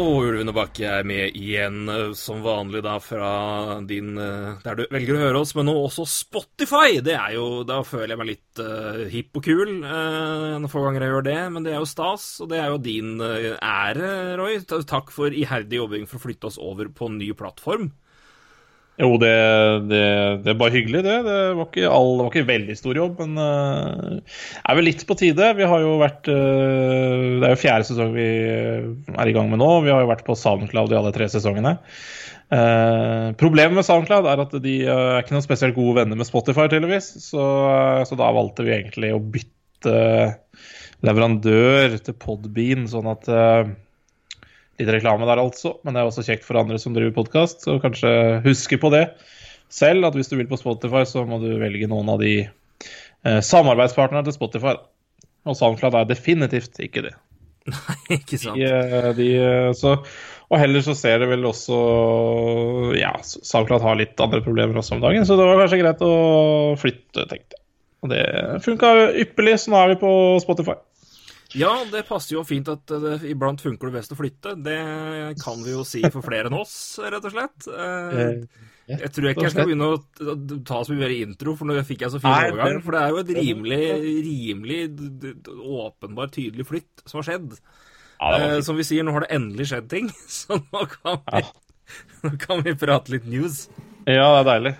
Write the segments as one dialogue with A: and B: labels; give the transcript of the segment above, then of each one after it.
A: Og Ulven og Bakke er med igjen, eh, som vanlig da fra din eh, Der du velger å høre oss, men nå også Spotify! Det er jo Da føler jeg meg litt uh, hipp og kul uh, en få ganger jeg gjør det, men det er jo stas, og det er jo din uh, ære, Roy. Takk for iherdig jobbing for å flytte oss over på en ny plattform.
B: Jo, det, det, det er bare hyggelig, det. Det var ikke, all, det var ikke veldig stor jobb, men uh, er vel litt på tide. Vi har jo vært uh, Det er jo fjerde sesong vi er i gang med nå. Vi har jo vært på SoundCloud i alle tre sesongene. Uh, problemet med SoundCloud er at de uh, er ikke noen spesielt gode venner med Spotify, tydeligvis. Så, så da valgte vi egentlig å bytte leverandør til Podbean, sånn at Litt reklame der, altså. Men det er også kjekt for andre som driver podkast. Så kanskje huske på det selv, at hvis du vil på Spotify, så må du velge noen av de eh, samarbeidspartnerne til Spotify. Og SoundCloud er definitivt ikke det.
A: Nei, ikke sant?
B: De, eh, de, eh, så, og heller så ser det vel også Ja, SoundCloud har litt andre problemer også om dagen, så det var kanskje greit å flytte, tenkte jeg. Og det funka ypperlig, så nå er vi på Spotify.
A: Ja, det passer jo fint at det iblant funker det best å flytte. Det kan vi jo si for flere enn oss, rett og slett. Eh, Jeg tror ikke jeg skal begynne å ta så mye mer intro, for nå fikk jeg så fin overgang. For det er jo et rimelig, rimelig åpenbar, tydelig flytt som har skjedd.
B: Ja,
A: Eh, som vi sier, nå har det endelig skjedd ting, så nå kan vi, nå kan vi prate litt news.
B: Ja, det er deilig.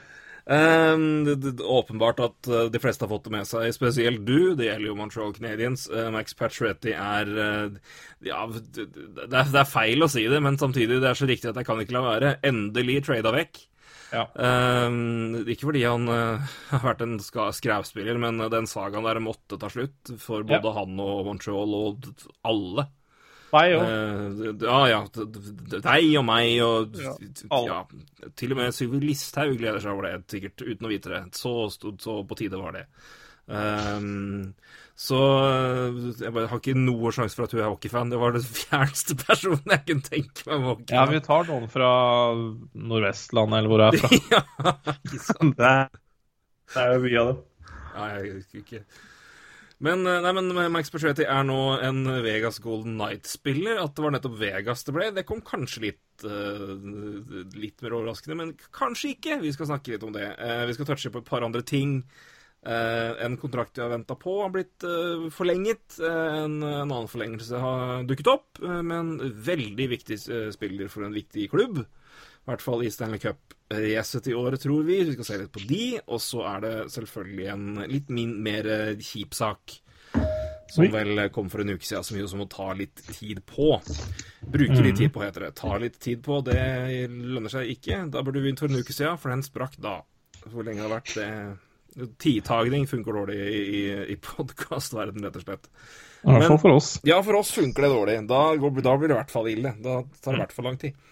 A: Um, det, det, åpenbart at uh, de fleste har fått det med seg, spesielt du. Det gjelder jo Montreal Canadiens. Uh, Max Pacioretty er uh, Ja, det, det, er, det er feil å si det, men samtidig det er så riktig at jeg kan ikke la være. Endelig trada vekk.
B: Ja.
A: Um, ikke fordi han uh, har vært en skrævspiller, men den sagaen der måtte ta slutt for både
B: Ja.
A: han og Montreal og alle.
B: Meg òg.
A: Uh, ja, ja. Deg og meg og
B: Ja,
A: ja, Til og med Sylvi Listhaug gleder seg over det, sikkert uten å vite det. Så, stod- så på tide var det. Um, så eh, jeg bare har ikke noe sjanse for at hun er hockeyfan. Det var den fjerneste personen jeg kunne tenke meg var
B: Ja, vi tar noen fra Nordvestlandet, eller hvor jeg er fra.
A: ja, ikke sant.
B: Det er, det er jo mye av dem.
A: Ja, jeg husker ikke. Men, eh, nei, men Max Petretti er nå en Vegas Golden Night-spiller. At det var nettopp Vegas det ble, det kom kanskje litt, uh, litt mer overraskende, men kanskje ikke. Vi skal snakke litt om det. Uh, vi skal touche på et par andre ting. Uh, en kontrakt vi har venta på, har blitt forlenget. En, en annen forlengelse har dukket opp, men veldig viktig spiller for en viktig klubb. I hvert fall i Stanley Cup-racet i år, tror vi. Vi skal se litt på de. Og så er det selvfølgelig en litt min, mer eh, kjip sak. Som
B: Oi.
A: vel kom for en uke siden, som, vi som må ta litt tid på. Bruke litt tid på, heter det. Ta litt tid på, det lønner seg ikke. Da burde vi begynt for en uke siden, for den sprakk da. Hvor lenge det har vært det Tidtagning funker dårlig i, i, i podkastverden, rett og slett.
B: I hvert fall for oss.
A: Ja, for oss funker det dårlig. Da, går, da blir det i hvert fall ille. Da tar det i hvert fall lang tid.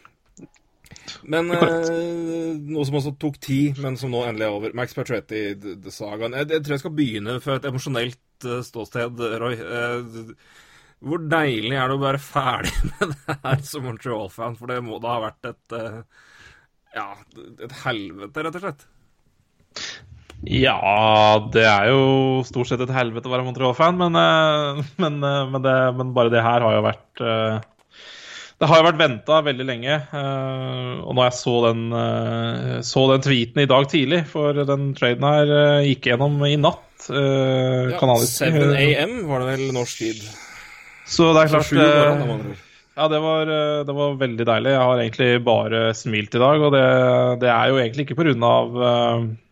A: Men eh, noe som også tok tid, men som nå endelig er over. Max Pacioretty-sagaen. Jeg, jeg tror jeg skal begynne fra et emosjonelt eh, ståsted, Roy. Eh, hvor deilig er det å være ferdig med det her som Montreal-fan? For det må da ha vært et eh, Ja, et helvete, rett og slett.
B: Ja, det er jo stort sett et helvete å være Montreal-fan, men, eh, men, men, men bare det her har jo vært Det har jo vært venta veldig lenge. eh, Og når jeg så den, eh, så den tweeten i dag tidlig, for den traden her eh, gikk gjennom i natt
A: Ja,
B: kanalisk.
A: 7 AM var det vel norsk tid.
B: Så det er klart. Ja, det var, det var veldig deilig. Jeg har egentlig bare smilt i dag. Og det, det er jo egentlig ikke pga.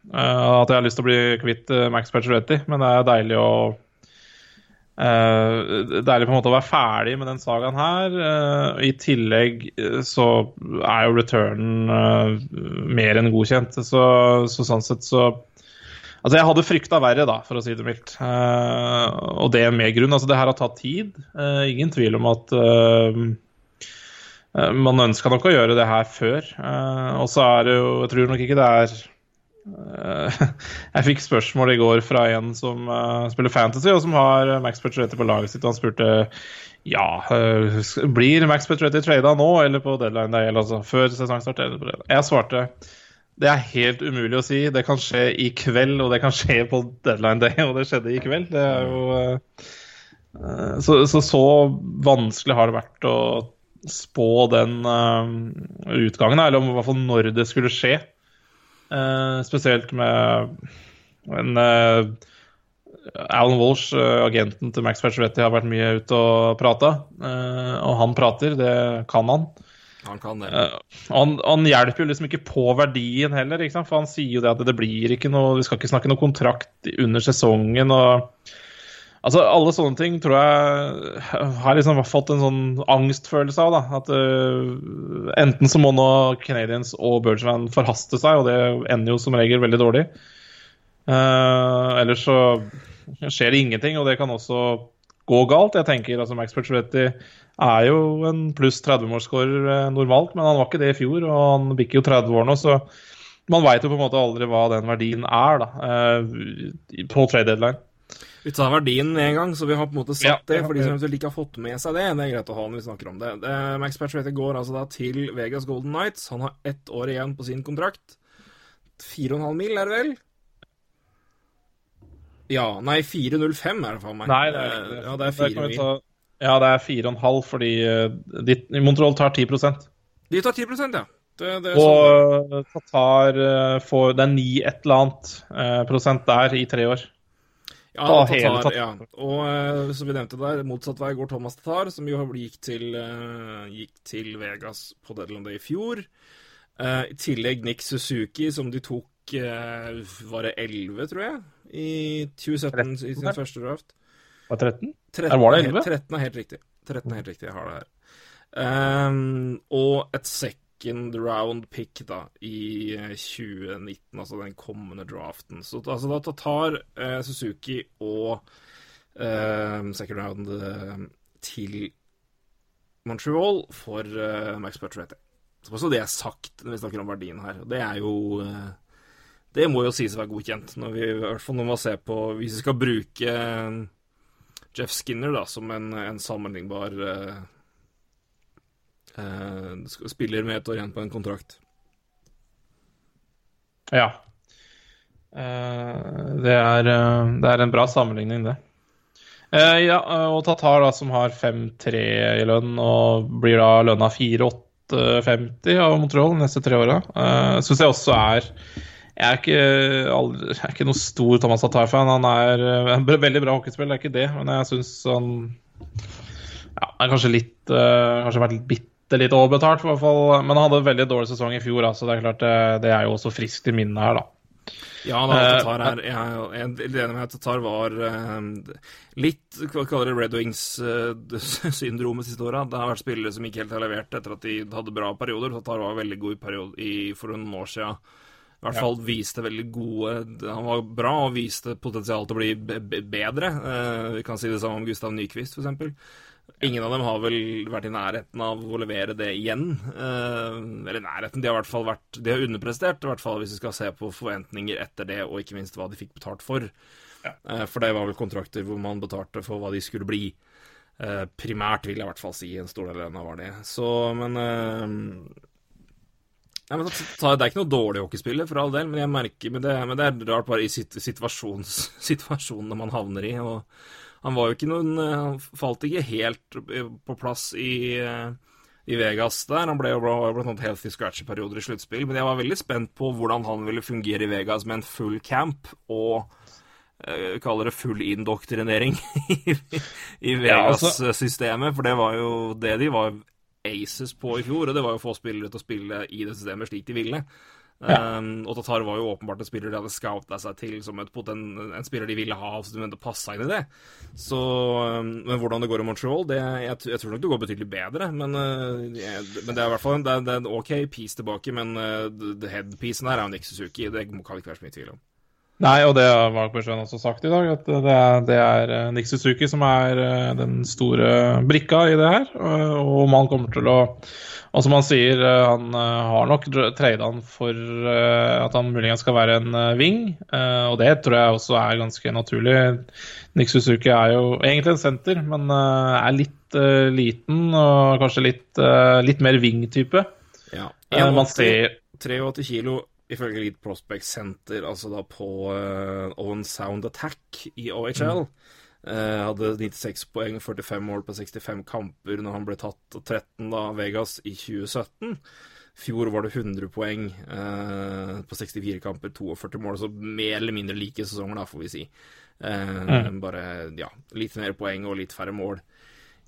B: Uh, at jeg har lyst til å bli kvitt Max Pacioretty, men det er deilig å Uh, deilig på en måte å være ferdig med den sagaen her. Uh, I tillegg så er jo returnen mer enn godkjent. Så, så, sånn sett så Altså, jeg hadde frykta verre, da, for å si det mildt. og det med grunn. Altså, det her har tatt tid. ingen tvil om at man ønska nok å gjøre det her før. og så er det jo Jeg tror nok ikke det er Eh, jeg fikk spørsmål i går fra en som uh, spiller Fantasy, og som har Max Petretti på laget sitt. Og han spurte ja, blir Max Petretti trada nå eller på deadline day, eller altså før sesongstart. Eller på deadline. Jeg svarte det er helt umulig å si. Det kan skje i kveld, og det kan skje på deadline day, og det skjedde i kveld. Det er jo så, så, så vanskelig har det vært å spå den utgangen, eller i hvert fall når det skulle skje. Uh, spesielt med en uh, Alan Walsh, uh, agenten til Max Pacioretty, har vært mye ute og prata. og han prater, det kan han.
A: Han kan det.
B: Han, han, hjelper jo liksom ikke på verdien heller, for han sier jo det at det blir ikke noe Vi skal ikke snakke noe kontrakt under sesongen. og Altså, Alle sånne ting tror jeg har liksom fått en sånn angstfølelse av. da, at uh, Enten så må nå Canadians og Bergman forhaste seg, og det ender jo som regel veldig dårlig. Uh, ellers så skjer det ingenting, og det kan også gå galt. Jeg tenker altså Max Pacioretty er jo en pluss 30-målsskårer uh, normalt, men han var ikke det i fjor, og han bikker jo 30 år nå, så man veit jo på en måte aldri hva den verdien er da, på trade deadline.
A: Vi tar verdien med en gang, så vi har på en måte satt ja, det. For de som eventuelt ikke har fått med seg det. Det er greit å ha når vi snakker om det. Max Patchwater går altså da til Vegas Golden Nights. Han har ett år igjen på sin kontrakt. 4,5 mil, er det vel? Ja, nei, 4,05 er det for meg.
B: Nei, det er, det.
A: Ja, det er fire mil.
B: Ja, det er 4,5 fordi uh, de, Montreal tar 10%
A: De tar 10 ja. Det, det
B: og sånn. Tatar uh, får Det er ni et eller annet uh, prosent der i tre år.
A: Ja, Tatar, ja. Og uh, som vi nevnte der, motsatt vei går Thomas Tatar, som jo gikk til, uh, gikk til Vegas på Deadland Day i fjor. Uh, I tillegg Nick Suzuki, som de tok Var det 11, tror jeg? I 2017 13, i sin første draft.
B: Var 13?
A: 13
B: var det 11?
A: 13 er helt riktig. 13 er helt riktig, jeg har det her. Um, og et sekk second round pick da, i 2019, eh, altså den kommende draften. Så altså, da tar eh, Suzuki og eh, second round eh, til Montreal for eh, Max Pacioretty. Så også så det er sagt når vi snakker om verdien her. Det er jo Det må jo sies å være godkjent, når vi, i hvert fall når man ser på Hvis vi skal bruke Jeff Skinner da, som en, en sammenlignbar spiller med et år igjen på en kontrakt.
B: Ja. Eh, det, er, eh, det, er, en bra sammenligning, det. Eh, ja, og Tatar, da, som har 5-3 i lønn, og blir da lønna 4-8-50 av Montreal de neste tre åra, syns jeg også er jeg er ikke, aldri, jeg er ikke noe stor Thomas Tatar-fan. Han er en veldig bra hockeyspiller, det er ikke det. Men jeg syns han ja, er kanskje litt Kanskje vært litt bitter bitte litt overbetalt, i hvert fall. Men han hadde en veldig dårlig sesong i fjor, så altså. det er klart det, det er jo også friskt i minnet her, da.
A: Ja, da, eh, Tatar er, jeg er enig med at Tatar var uh, litt hva kaller det Red Wings-syndromet siste åra. Det har vært spillere som ikke helt har levert etter at de hadde bra perioder. Tatar var veldig god i periode i, for noen år siden. I hvert fall viste veldig gode Han var bra og viste potensial til å bli bedre. Vi kan si det samme om Gustav Nyquist, f.eks. Ingen av dem har vel vært i nærheten av å levere det igjen. Eh, eller nærheten, de har i hvert fall vært De har underprestert, i hvert fall hvis vi skal se på forventninger etter det, og ikke minst hva de fikk betalt for. Ja. Eh, for det var vel kontrakter hvor man betalte for hva de skulle bli. Eh, primært, vil jeg i hvert fall si. En stor del av dem var det. Så, men ja, men Det er ikke noe dårlig hockeyspiller, for all del, men jeg merker men det, men det er rart bare i situasjonene man havner i. og han var jo ikke noen eh, Han falt ikke helt på plass i, eh, i Vegas der. Han ble jo blant annet healthy scratch i perioder i sluttspill. Men jeg var veldig spent på hvordan han ville fungere i Vegas med en full camp og jeg eh, kaller det full indoktrinering i, i Vegas-systemet. For det var jo det de var aces på i fjor, og det var jo å få spillere til å spille i det systemet slik de ville. Um, og Tatar var jo åpenbart en spiller de hadde scouta seg til som et poten, en spiller de ville ha, så de mente passa inn i det. Så, um, men hvordan det går i Montreal, det, jeg, jeg tror nok det går betydelig bedre. Men, uh, jeg, men det er i hvert fall en, det det er en OK piece tilbake, men uh, headpiecen her er jo Nick Suzuki. Det kan ikke være så mye tvil om.
B: Nei, og det har Mark Bertrand også sagt i dag, at det er, det er eh, Nick Suzuki som er eh, den store brikka i det her. Og om han kommer til å Og som han sier, eh, han har nok tradet han for at han muligens skal være en wing, og det tror jeg også er ganske naturlig. Nick Suzuki er jo egentlig en senter, men er litt liten og kanskje litt, litt mer wing-type.
A: Ja.
B: Man ser
A: 83 kilo ifølge Lead Prospect Center, altså da på uh, Owen Sound Attack i OHL. Mm. Uh, hadde 96 poeng, 45 mål på 65 kamper når han ble tatt 13 da Vegas i 2017. Fjor var det 100 poeng uh, på 64 kamper, 42 mål. Så mer eller mindre like sesonger, da, får vi si. Uh, mm. Bare ja, litt mer poeng og litt færre mål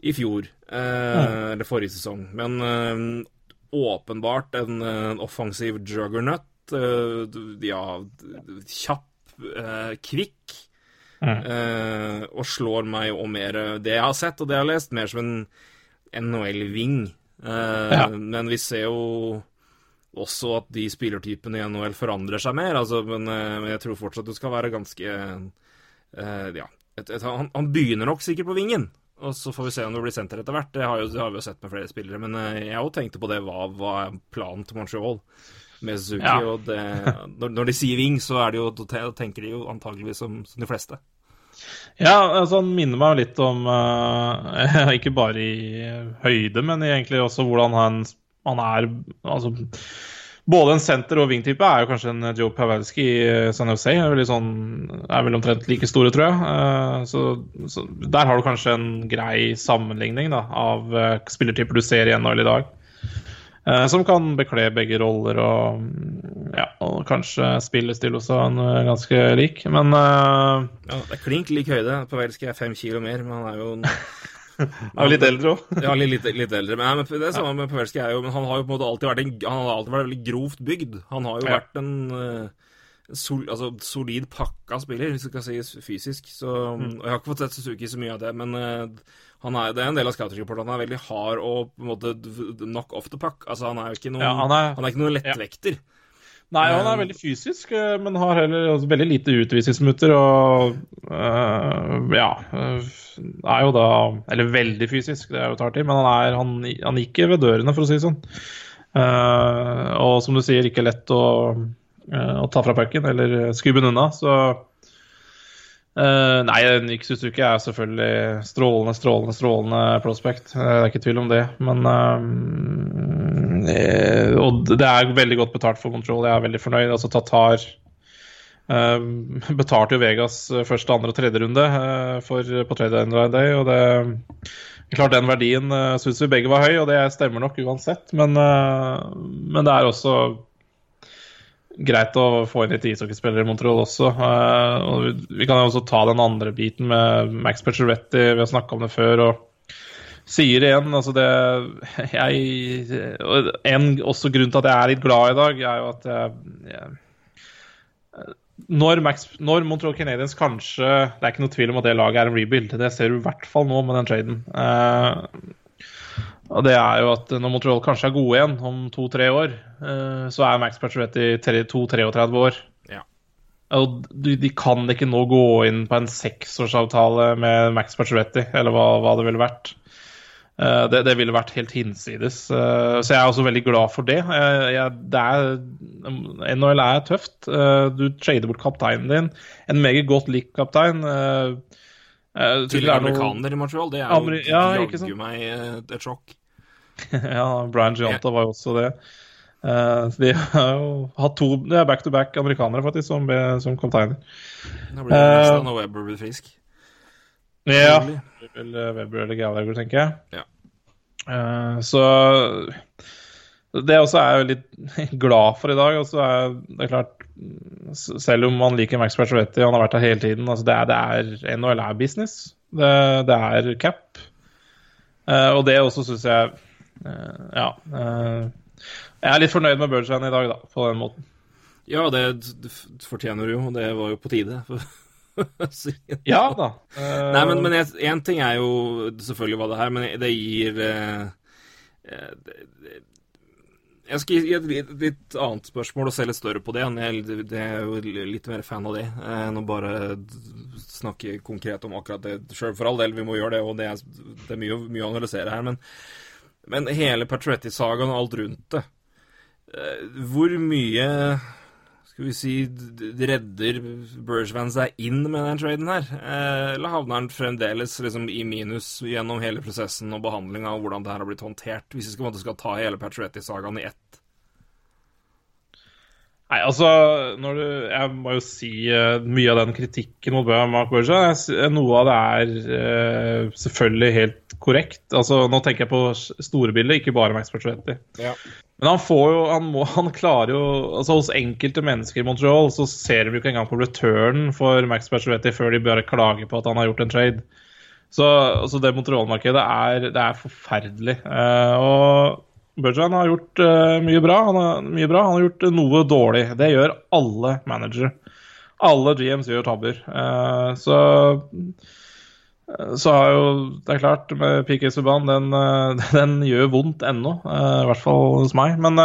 A: i fjor. Mm. Eller forrige sesong. Men åpenbart en offensiv juggernaut ja, kjapp, uh, kvikk. Mm. Uh, og slår meg og mer det jeg har sett og det jeg har lest, mer som en NHL-ving. Ja. Men vi ser jo også at de spillertypene i NHL forandrer seg mer. Altså, men, men, jeg tror fortsatt du skal være ganske Ja. Et, et, han, han, begynner nok sikkert på vingen. Og så får vi se om det blir senter etter hvert. Det har, jo, det har vi jo sett med flere spillere. Men jeg òg tenkte på det. Hva, hva er planen til Montreal? Med Suzuki. Ja. og det, når, når, de sier Wing, så er det jo, tenker de jo antageligvis som, som de fleste.
B: Ja, altså han minner meg litt om uh, Ikke bare i høyde, men egentlig også hvordan han, han er Altså både en senter- og wing-type er jo kanskje en Joe Pavelski i San Jose. Er vel, sånn, er vel omtrent like store, tror jeg. Uh, så, så, der har du kanskje en grei sammenligning da, av spillertyper du ser i NHL i dag. Eh, som kan bekle begge roller og, ja, og kanskje spillestil også en eh, ganske lik, men uh,
A: ja, Det er klink lik høyde. Pavelski er fem kilo mer, men han er jo
B: Han er litt eldre òg.
A: ja, litt, litt, eldre. Men, det samme med Pavelski er jo Men han har jo på en måte alltid vært, en, han har alltid vært veldig grovt bygd. Han har jo vært en sol, altså, solid pakka spiller, hvis det skal sies fysisk. Så, mm. og Jeg har ikke fått sett Suzuki så mye av det, men uh, er, det er en del av scouting-rapporten. Han er veldig hard og på en måte knock off the puck. Altså, han er jo ikke noen, ja, han, er, han er ikke noen lettvekter. Ja.
B: Nei, han er veldig fysisk, eh, men har heller altså, veldig lite utvisningsmutter. Og øh, ja Er jo da Eller veldig fysisk, det er jo tar tid, men han, er, han, han gikk ved dørene, for å si det sånn. Uh, og som du sier, ikke lett å, å ta fra pucken eller skubbe den unna. Så Uh, nei, Nick Suzuki er selvfølgelig strålende, strålende, strålende prospect. Uh, det er ikke tvil om det. Men uh, Og det er veldig godt betalt for Control. Jeg er veldig fornøyd. Altså Tatar betalte jo Vegas første, andre og tredje runde for, på trade day, og det Klart den verdien uh, syns vi begge var høy, og det stemmer nok uansett. Men, men det er også greit å få inn litt ishockeyspillere i Montreal også. Uh, og vi kan jo også ta den andre biten med Max Pacioretty, vi har snakka om det før. og sier igjen, altså det jeg, En også grunn til at jeg er litt glad i dag, er jo at jeg, jeg når, Max, når, Montreal Canadiens kanskje Det er ikke noe tvil om at det laget er en rebuild. Det ser du i hvert fall nå med den traden. Uh, og det er jo at når Montreal kanskje er gode igjen om to-tre år, eh, så er Max Pacioretty 32-33 år.
A: Ja.
B: Og de, de, kan ikke nå gå inn på en seksårsavtale med Max Pacioretty, eller hva, hva det ville vært. Eh, det, det, ville vært helt hinsides. Eh, så jeg er også veldig glad for det. Jeg, det er, NHL er tøft. Du trader bort kapteinen din. En meget godt likt kaptein.
A: Til amerikaner i Montreal, det er jo ja, jaggu meg et sjokk.
B: ja, Brian Gianta var jo også det. Uh, de har jo hatt to Det er back to back amerikanere faktisk som, som kapteiner.
A: Da blir det nesten uh, når Webber blir frisk.
B: Ja. Eller Webber eller Gallagher, tenker jeg.
A: Ja.
B: Uh, så det også er jeg litt glad for i dag. Altså er, det klart, selv om man liker Max Pacioretty, han har vært her hele tiden altså det, er, det er NHL er business. Det, det er cap. Uh, og det også syns jeg eh, Ja. eh, jeg er litt fornøyd med Bergevin i dag, da, på den måten.
A: Ja, det fortjener du jo, og det var jo på tide. det.
B: Ja da. eh,
A: Nei, men, men én ting er jo selvfølgelig hva det her, men det gir eh, eh, Jeg skal gi et litt, litt annet spørsmål og se litt større på det. Jeg, det er jo litt mer fan av det eh, enn å bare snakke konkret om akkurat det sjøl. For all del, vi må gjøre det, og det er, det er mye, mye å analysere her. Men, men hele Patretti-sagaen og alt rundt det eh, Hvor mye skal vi si, redder Bergevin seg inn med den traden her? Eh, eller havner han fremdeles liksom i minus gjennom hele prosessen og behandlinga og hvordan det her har blitt håndtert, hvis vi skal, skal ta hele Patretti-sagaen i ett?
B: Nei, altså, du, Jeg må jo si uh, mye av den kritikken mot Mark Berger Noe av det er uh, selvfølgelig helt korrekt. Altså, Nå tenker jeg på store bilder, ikke bare Max Pacioretty.
A: Ja.
B: Men han får jo han, må, han klarer jo altså Hos enkelte mennesker i Montreal så ser de jo ikke engang på return for Max Pacioretty før de bare klager på at han har gjort en trade. Så altså, det Montreal-markedet er, det er forferdelig. Uh, og Bergeron har gjort uh, mye, bra. Han har, mye bra. Han har gjort noe dårlig. Det gjør alle managere. Alle GMs gjør tabber. Uh, så så har jo Det er klart, med PK Subhaan, den, den gjør vondt ennå. eh, I hvert fall hos meg. Men,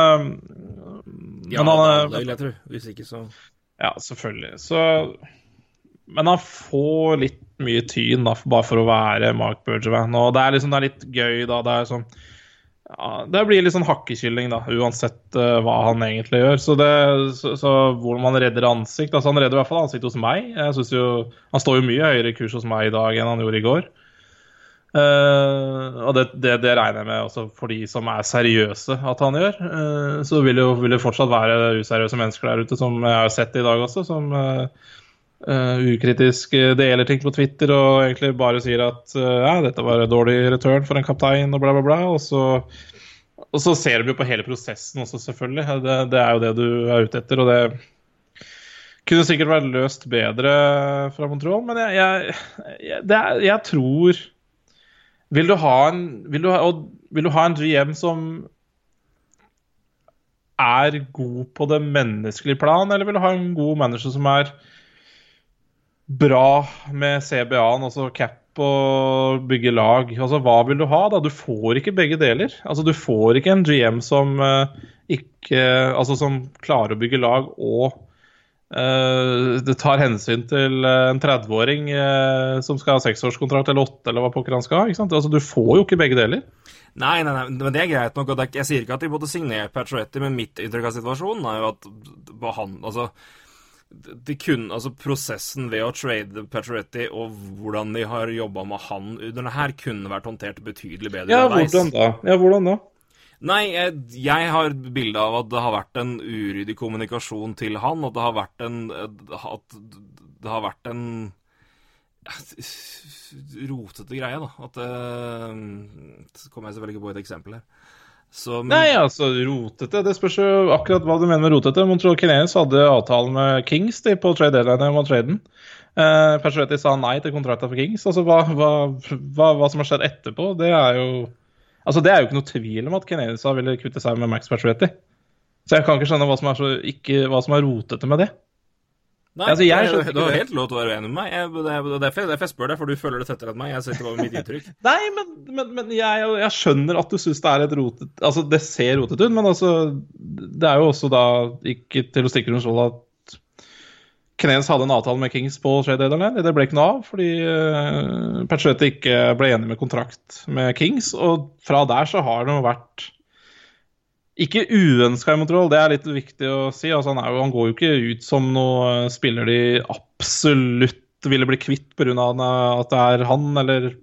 A: Ja,
B: men han,
A: det vil jeg tro. Hvis ikke, så
B: ja, selvfølgelig. Så Men han får litt mye tyn da, bare for å være Mark Bergervan. Og det er liksom det er litt gøy, da. Det er sånn ja, Det blir litt sånn hakkekylling, da, uansett uh, hva han egentlig gjør. Så, det, så, så hvordan man redder ansikt altså Han redder i hvert fall ansikt hos meg. Jeg synes jo Han står jo mye høyere i kurs hos meg i dag enn han gjorde i går. Uh, og det, det, det regner jeg med også for de som er seriøse at han gjør. Uh, så vil jo vil det fortsatt være useriøse mennesker der ute, som jeg har sett i dag også, som eh, eh, ukritisk deler ting på Twitter og egentlig bare sier at eh, ja, dette var en dårlig return for en kaptein og bla, bla, bla. Og så, og så ser de jo på hele prosessen også, selvfølgelig. Det, det er jo det du er ute etter, og det kunne sikkert vært løst bedre fra Montreal, men jeg, jeg, jeg, er, jeg tror vil du, en, vil, du ha, vil du ha en GM som er god på det menneskelige plan, eller vil du ha en god manager som er bra med CBA-en, altså cap og bygge lag? Altså, hva vil du ha, da? Du får ikke begge deler. Altså, du får ikke en GM som uh, ikke Altså som klarer å bygge lag og uh, det tar hensyn til en 30-åring eh, som skal ha seksårskontrakt eller åtte, eller hva pokker han skal ha. ikke sant? Altså, du får jo ikke begge deler.
A: Nei, nei, nei, men det er greit nok. og Jeg sier ikke at de måtte signere Pacioretty, men mitt inntrykk av situasjonen er jo at han, altså, de kunne, altså Prosessen ved å trade Pacioretty og hvordan de har jobba med han under det her, kunne vært håndtert betydelig bedre
B: Ja,
A: underveis.
B: hvordan da? Ja, hvordan da?
A: Nei, jeg, jeg har bilde av at det har vært en uryddig kommunikasjon til han, at det har vært en At det har vært en rotete greie, da. At eh, Så kommer jeg selvfølgelig ikke på et eksempel her. Men,
B: Nei, altså, rotete Det spørs jo akkurat hva du mener med rotete. Montreal Canadiens hadde avtale med Kings de, på trade deadline om traden. Eh, Persuetti sa nei til kontrakten for Kings. Altså, hva, hva, hva, hva som har skjedd etterpå, det er jo Altså, Det er jo ikke noe tvil om at Canadiens ville kvitte seg med Max Persuetti. Så jeg kan ikke skjønne hva som er, så, ikke, hva som er rotete med det.
A: Nei,
B: Altså, jeg
A: det,
B: det,
A: du,
B: var
A: helt lov til å være uenig med meg. Jeg, det, det er derfor, derfor jeg spør deg, for du føler det tettere enn meg. Jeg sitter bare med mitt inntrykk.
B: Nei, men, men, men jeg, jeg skjønner at du syns det er et rotet Altså, det ser rotet ut, men altså Det er jo også da ikke til å stikke under stol at Knes hadde en avtale med Kings på deadline. Det ble ikke noe av fordi uh, Pacioretty ikke ble enig med kontrakt med Kings. Og fra der så har det jo vært ikke uønska i Montreal, det er litt viktig å si. Altså, han, er jo, han går jo ikke ut som noe spiller de absolutt ville bli kvitt pga. at det er han, eller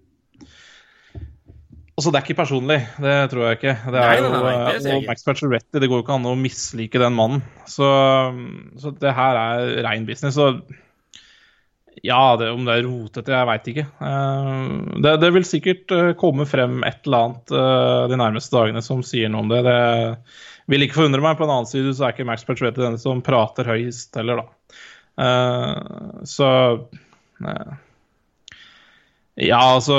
B: Altså, Det er ikke personlig, det tror jeg ikke. Det er
A: Nei, nei, nei,
B: jo,
A: det
B: og. Max Pacioretty, det går jo ikke an å mislike den mannen. Så, så det her er rein business. Og ja, det, om det er rotete, jeg veit ikke. Eh, Det, det vil sikkert eh, komme frem et eller annet eh, de nærmeste dagene som sier noe om det. Det vil ikke forundre meg. På en annen side så er ikke Max Pacioretty den som prater høyest heller, da. Så Ja, altså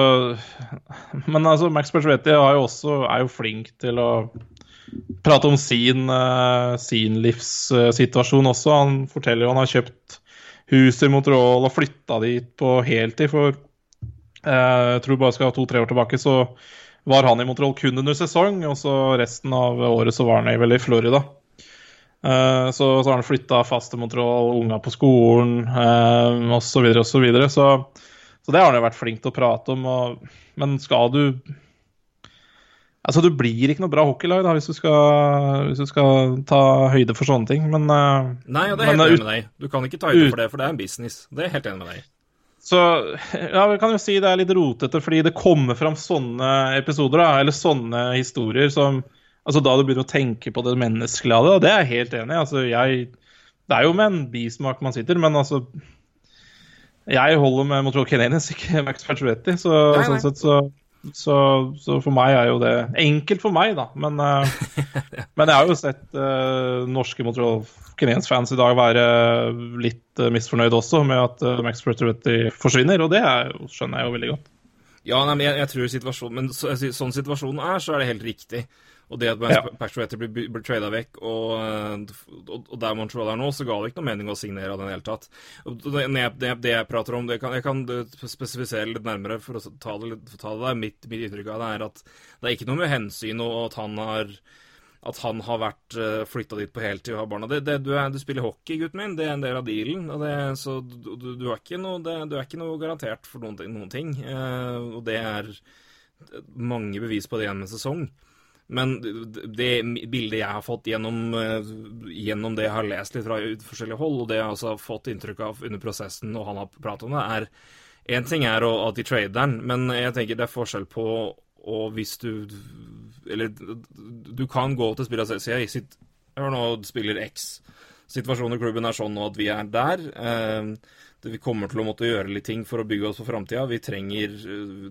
B: Men altså, Max Persuetti er jo også er jo flink til å prate om sin, sin livssituasjon også. Han forteller jo han har kjøpt hus i Montreal og flytta dit på heltid. For eh, jeg tror bare skal to-tre år tilbake, så var han i Montreal kun under sesong. Og så resten av året så var han vel i Florida. Eh, så, så har han flytta fast til Montreal, unga på skolen osv. osv. Så, videre, og så, videre. så så det har han jo vært flink til å prate om. Og, men skal du Altså, du blir ikke noe bra hockeylag da, hvis du skal, hvis du skal ta høyde for sånne ting, men uh,
A: Nei, og det er helt enig med deg. Du kan ikke ta høyde for det, for det er en business. Det er jeg helt enig med deg.
B: Så ja, vi kan jo si det er litt rotete, fordi det kommer fram sånne episoder, da, eller sånne historier som Altså, da du begynner å tenke på det menneskelige av det, og det er jeg helt enig i. Altså, jeg Det er jo med en bismak man sitter, men altså jeg holder med Montreal Canadiens, ikke Max Pacioretty. Så, nei, nei. sånn sett så, så, så, for meg er jo det enkelt for meg, da. Men, uh, men jeg har jo sett uh, norske Montreal Canadiens-fans i dag være litt uh, misfornøyd også med at Max Pretty forsvinner, og det er, skjønner jeg jo veldig godt.
A: Ja, nei, men jeg, jeg tror situasjonen, men så, sånn situasjonen er, så er det helt riktig. Og det at ja. Pacioretty blir, blir trada vekk, og, og, og, der Montreal er nå, så ga det ikke noe mening å signere av den hele tatt. Det, det, det, jeg prater om, kan, jeg kan spesifisere litt nærmere for å ta det, ta det der. Mitt, mitt, inntrykk av det er at det er ikke noe med hensyn og at han har at han har vært eh, flytta dit på heltid og har barna. Det, det, du, er, du, spiller hockey, gutten min. Det er en del av dealen. Det, så du, du, er ikke noe, du er ikke noe garantert for noen, noen ting. Eh, og det er mange bevis på det gjennom en sesong. Men det bildet jeg har fått gjennom, eh, gjennom, det jeg har lest litt fra forskjellige hold, og det jeg også har fått inntrykk av under prosessen og han har pratet om det, er Én ting er at de trader den, men jeg tenker det er forskjell på og hvis du Eller du kan gå til spillerne og si Hei, sitt, hør nå, spiller X. Situasjonen i klubben er sånn nå at vi er der. Eh, vi kommer til å måtte gjøre litt ting for å bygge oss for framtida. Vi trenger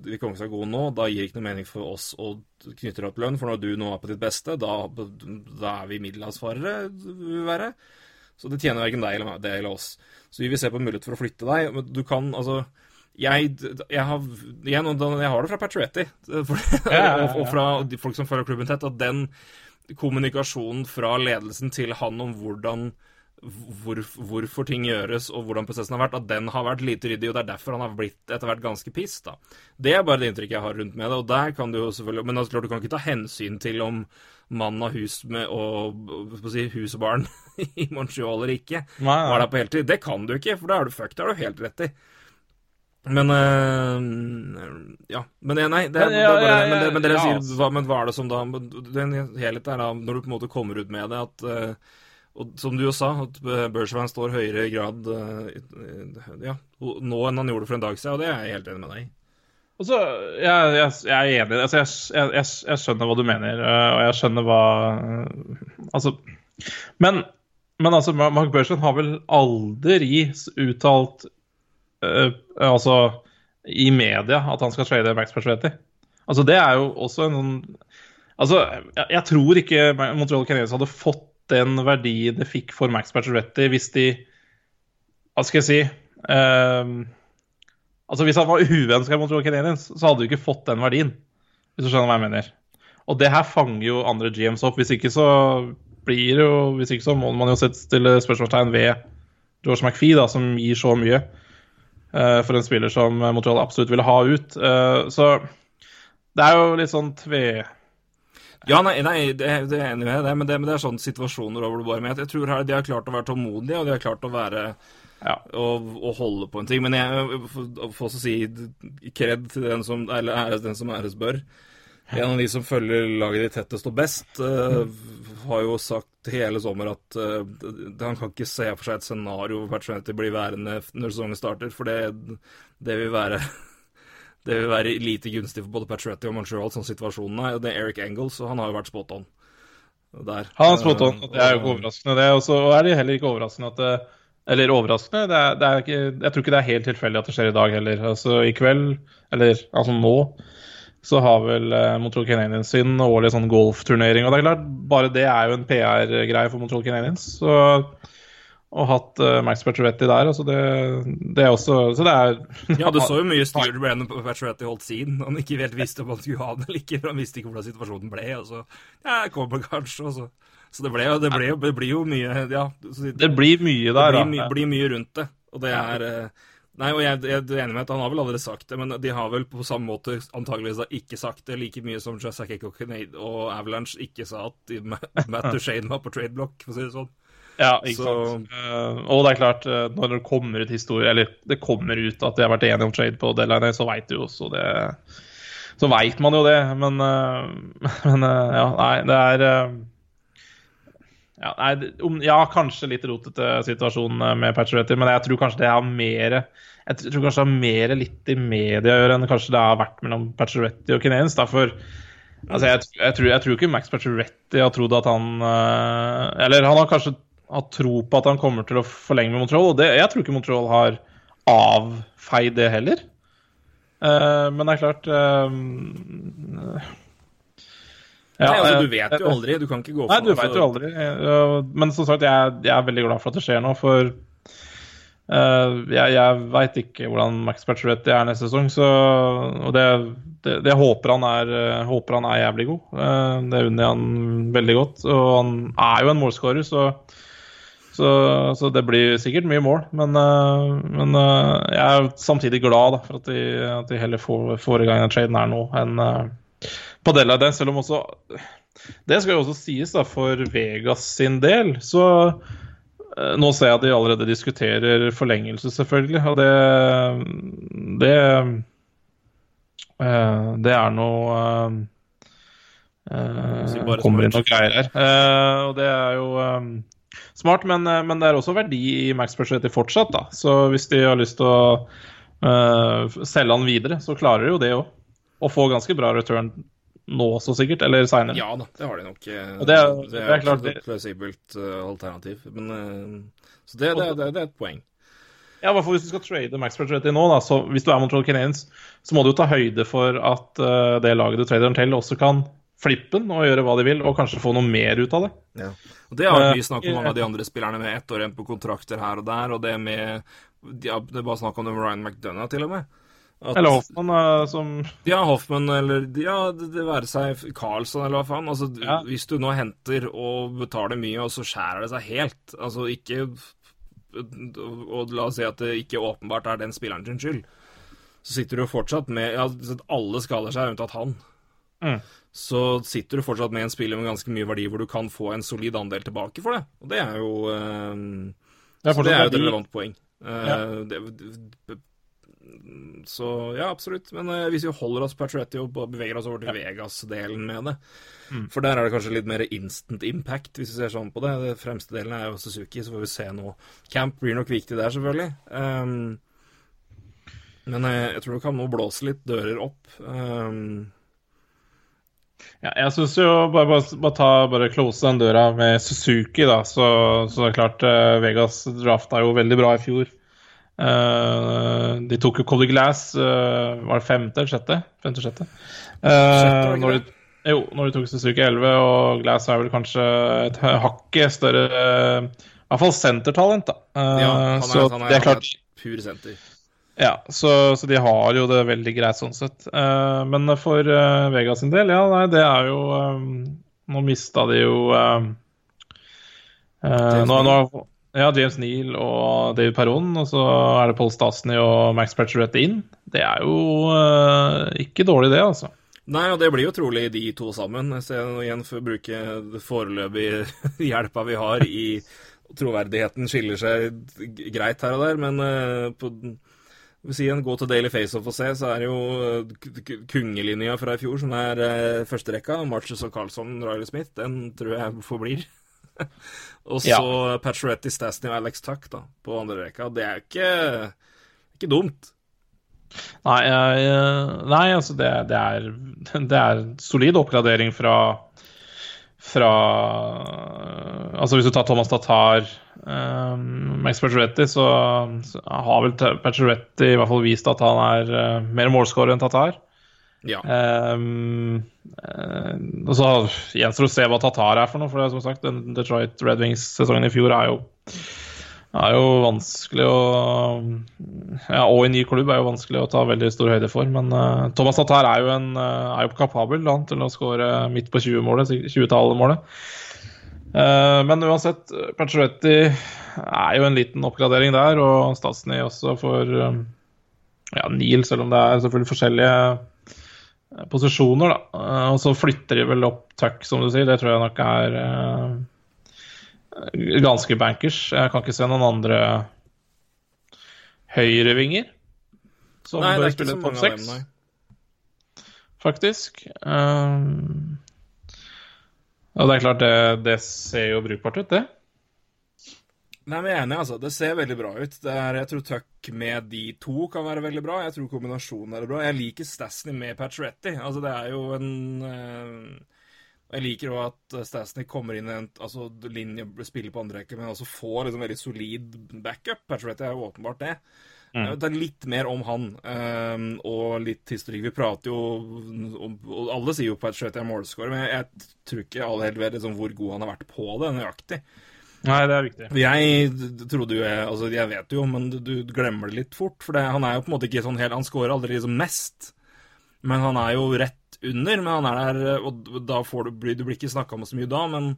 A: Vi kommer ikke til å gå nå. Da gir det ikke noe mening for oss å knytte opp lønn, for når du nå er på ditt beste, da, da er vi middelhavsfarere, vil være. Så det tjener verken deg eller, det eller oss. Så vi vil se på mulighet for å flytte deg. Men du kan altså jeg, jeg, har, jeg, jeg har det fra Patrietti og, og fra folk som følger klubben tett, at den kommunikasjonen fra ledelsen til han om hvordan hvor, hvorfor ting gjøres og hvordan prosessen har vært, at den har vært lite ryddig, og det er derfor han har blitt etter hvert ganske piss. da. Det er bare det inntrykket jeg har rundt med det, og der kan du jo selvfølgelig Men altså, klart, du kan ikke ta hensyn til om mannen har hus med og, si, hus og barn i Montreal eller ikke. Nei, nei. Var der på heltid. Det kan du ikke, for da er du fucked, det har du helt rett i. Men øh, Ja. Men det, nei, det, men, ja, det, bare, men, det, dere ja, sier altså. hva, Men hva er det som da Den helheten er da, når du på en måte kommer ut med det, at øh, og som du jo sa, at Bergevin står høyere grad uh, ja, nå enn han gjorde for en dag siden, og det er jeg helt enig med deg i.
B: Altså, jeg, jeg, jeg, er enig. Altså, jeg, jeg, skjønner hva du mener, uh, og jeg skjønner hva uh, Altså Men, men altså, Mark Bergevin har vel aldri uttalt Altså i media at han skal trade Max Persuetti. Altså, det er jo også en sånn Altså, jeg, tror ikke Montreal Canadiens hadde fått den verdien det fikk for Max Pacioretty hvis de Hva skal jeg si um, Altså Hvis han var uønska mot Roy Canadiens, så hadde du ikke fått den verdien. Hvis du skjønner hva jeg mener. Og det her fanger jo andre GMs opp. Hvis ikke så blir det jo Hvis ikke så må man jo stille spørsmålstegn ved George McFie, da, som gir så mye uh, for en spiller som Montreal absolutt ville ha ut. Uh, så det er jo litt sånn tve
A: ja, nei, nei det, det er enig med deg, men det, men det er sånne situasjoner over det bare med. Jeg tror her de har klart å være tålmodige, og de har klart å være ja. og, og, holde på en ting. Men jeg får også si kred til den som, eller æres den som æres bør. En av de som følger laget ditt tettest og best, uh, har jo sagt hele sommer at uh, han kan ikke se for seg et scenario hvor Patronati blir værende når sesongen starter, for det, det vil være det vil være lite gunstig for både Patriotti og Montreal sånn situasjonen er. Det er Eric Engels, og han har jo vært spot on der.
B: Han er spot on, og det er jo ikke overraskende, det. Og så er det heller ikke overraskende at det Eller overraskende, det er, det er ikke, jeg tror ikke det er helt tilfeldig at det skjer i dag heller. Altså i kveld, eller altså nå, så har vel uh, Montreal Canadiens sin årlige sånn golfturnering. Og det er klart, bare det er jo en PR-greie for Montreal Canadiens. Så og hatt uh, Max Pacioretty der. Altså det, det er også Så det er
A: Ja, du så jo mye styr på Pacioretty holdt siden. Han ikke helt visste om han skulle ha det eller ikke, for han visste ikke hvordan situasjonen ble. Og så ja, jeg kommer kanskje, og så Så det, ble, det, ble, det blir jo mye Ja. Så,
B: det blir mye der,
A: det blir, my, blir mye rundt det. Og det er uh, Nei, og jeg, jeg, er enig med at han har vel aldri sagt det, men de har vel på samme måte antageligvis da ikke sagt det like mye som Jazak og, og Avalanche ikke sa at Matt Duchene var på tradeblock, for å si det sånn.
B: Ja, ikke så... sant. Uh, og det er klart, uh, når det kommer ut historie, eller det kommer ut at de har vært enige om trade på deadline, så veit du jo også det Så veit man jo det, men, uh, men ja, nei, det er ja, nei, ja, kanskje litt rotete situasjon med Patcheretti, men jeg tror kanskje det har mer jeg tror kanskje det har mer litt i media å gjøre enn kanskje det har vært mellom Patcheretti og Kinens. Derfor altså, jeg, jeg, tror, jeg tror ikke Max Pacioretti har trodd at han Eller han har kanskje har tro på at han kommer til å forlenge med Montreal. Og det, jeg tror ikke Montreal har avfeid det heller. Uh, men det er klart uh,
A: ja, Nei, altså, Du vet jo aldri. Du kan ikke gå for
B: Nei, du vet jo aldri. Men som sagt, jeg, jeg, er veldig glad for at det skjer nå, for Uh, jeg jeg veit ikke hvordan Max Pacioretty er neste sesong, så, og det, det, det håper, han er, håper, han er, jævlig god. Uh, det unner jeg han veldig godt. Og han er jo en målskårer, så så, så, det blir sikkert mye mål. Men, uh, men uh, jeg er samtidig glad da, for at de, at de heller får, får, i gang den traden her nå enn uh, på Deadline. Selv om også Det skal jo også sies da, for Vegas sin del, så nå ser jeg at de allerede diskuterer forlengelse, selvfølgelig. Og det Det, det er noe Kommer inn noen greier her. og det er jo Smart, men, eh, men, det er også verdi i Max Pacioretty fortsatt. da. Så hvis de har lyst til å uh, selge han videre, så klarer de jo det òg. Og få ganske bra return nå også, sikkert. Eller seinere.
A: Ja da, det har de nok.
B: Eh, og det, er, det er, det er klart
A: et plausibelt uh, alternativ. Men, uh, så det, det, det, er et poeng.
B: Ja, i hvert fall Hvis du skal trade Max Pacioretty nå, da, så hvis du er Montreal Canadiens, så må du jo ta høyde for at det laget du trader den til, også kan flippe den og gjøre hva de vil, og kanskje få noe mer ut av det.
A: Ja. Og Det har vi snakket om mange av de andre spillerne med ett år igjen på kontrakter her og der, og det med ja, Det er bare snakk om det med Ryan McDonough, til og med.
B: At, eller Hoffmann, uh, som
A: Ja, Hoffmann, eller ja, det, det være seg Carlsson, eller hva faen. Altså, ja. Hvis du nå henter og betaler mye, og så skjærer det seg helt Altså, ikke Og la oss si at det ikke åpenbart er den spilleren sin skyld, så sitter du jo fortsatt med ja, Alle skader seg, unntatt han. Mm så sitter du fortsatt med en spiller med ganske mye verdi, hvor du kan få en solid andel tilbake for det. Og det er jo uh, det, er det er jo et relevant poeng. Uh, ja. det, så ja, absolutt. Men uh, hvis vi holder oss Patrietti og beveger oss over til ja. Vegas-delen med det mm. For der er det kanskje litt mer instant impact, hvis vi ser sånn på det. det fremste delen er jo Suzuki, så får vi se nå. Camp blir nok viktig der, selvfølgelig. Um, men jeg tror det kan nå blåse litt dører opp. Um,
B: ja, jeg syns jo bare, bare, bare, ta, bare close den døra med Suzuki, da. Så, så det er klart uh, Vegas drafta jo veldig bra i fjor. Uh, de tok jo Cody Glass, uh, var det femte eller sjette? Femte, sjette. Uh, når, de, jo, når de tok Suzuki 11, og Glass er vel kanskje et hakket større I hvert fall sentertalent, da.
A: ja, han er, så han er, det er klart, han er pur senter.
B: Ja, så, så, de har jo det veldig greit sånn sett. Uh, men for uh, Vega sin del, ja, nei, det er jo um, Nå mista de jo um, uh, nå, nå, ja, James Neal og David Perron, og så er det Paul Stasny og Max Percherette inn. Det er jo ikke dårlig, det, altså.
A: Nei, og det blir jo trolig de to sammen. Ser igjen for å bruke det foreløpige hjelpa vi har i Troverdigheten skiller seg greit her og der, men på hvis igjen gå til Daily Faceoff og se, så er det jo eh, kungelinja fra i fjor, som er eh, førsterekka. Marches og Carlson, Riley Smith, den tror jeg forblir. og så ja. Patcheretti, Stasny og Alex Tuck da, på andre rekka. Det er ikke, ikke dumt.
B: Nei, uh, nei altså det, det, er, det er solid oppgradering fra fra Altså Hvis du tar Thomas Tatar, um, Max Pacioretty, så, så, har vel Pacioretty i hvert fall vist at han er uh, mer målscorer enn Tatar.
A: Ja.
B: Um, uh, og så gjenstår det å se hva Tatar er for noe. For det som sagt, den Detroit Red Wings-sesongen i fjor er jo Det er jo vanskelig å Ja, og i ny klubb er jo vanskelig å ta veldig stor høyde for. Men uh, Thomas Tatar er jo, en, uh, er jo kapabel da, til å skåre midt på 20-målet, 20-tallet-målet. Uh, men uansett, Pacioretti er jo en liten oppgradering der, og Stasny også for eh, ja, Neil, selv om det er selvfølgelig forskjellige posisjoner. da. Og så flytter de vel opp Tuck, som du sier. Det tror jeg nok er ganske bankers. Jeg kan ikke se noen andre høyrevinger som
A: Nei,
B: bør spille topp seks, faktisk. Um, og det er klart, det, det ser jo brukbart ut, det.
A: Nei, men jeg er enig, altså. Det ser veldig bra ut. Det er, jeg tror Tuck med de to kan være veldig bra. Jeg tror kombinasjonen er bra. Jeg liker Stasny med Patcheretti. Altså, det er jo en eh, Jeg liker òg at Stasnik kommer inn i en altså, linje, spiller på andre rekke, men også får liksom veldig solid backup. Pacioretty er jo åpenbart det. Mm. Det er litt mer om han, um, og litt historikk. Vi prater jo om og Alle sier jo Pacioretty er målscorer, men jeg, jeg tror ikke alle helt vet liksom, hvor god han har vært på det nøyaktig.
B: Nei, det er viktig.
A: Jeg trodde jo jeg Altså, jeg vet jo, men du, du glemmer det litt fort. For det, han er jo på en måte ikke sånn helt Han scorer aldri liksom mest. Men han er jo rett under. Men han er der, og da får du, blir- du blir ikke snakka om så mye da, men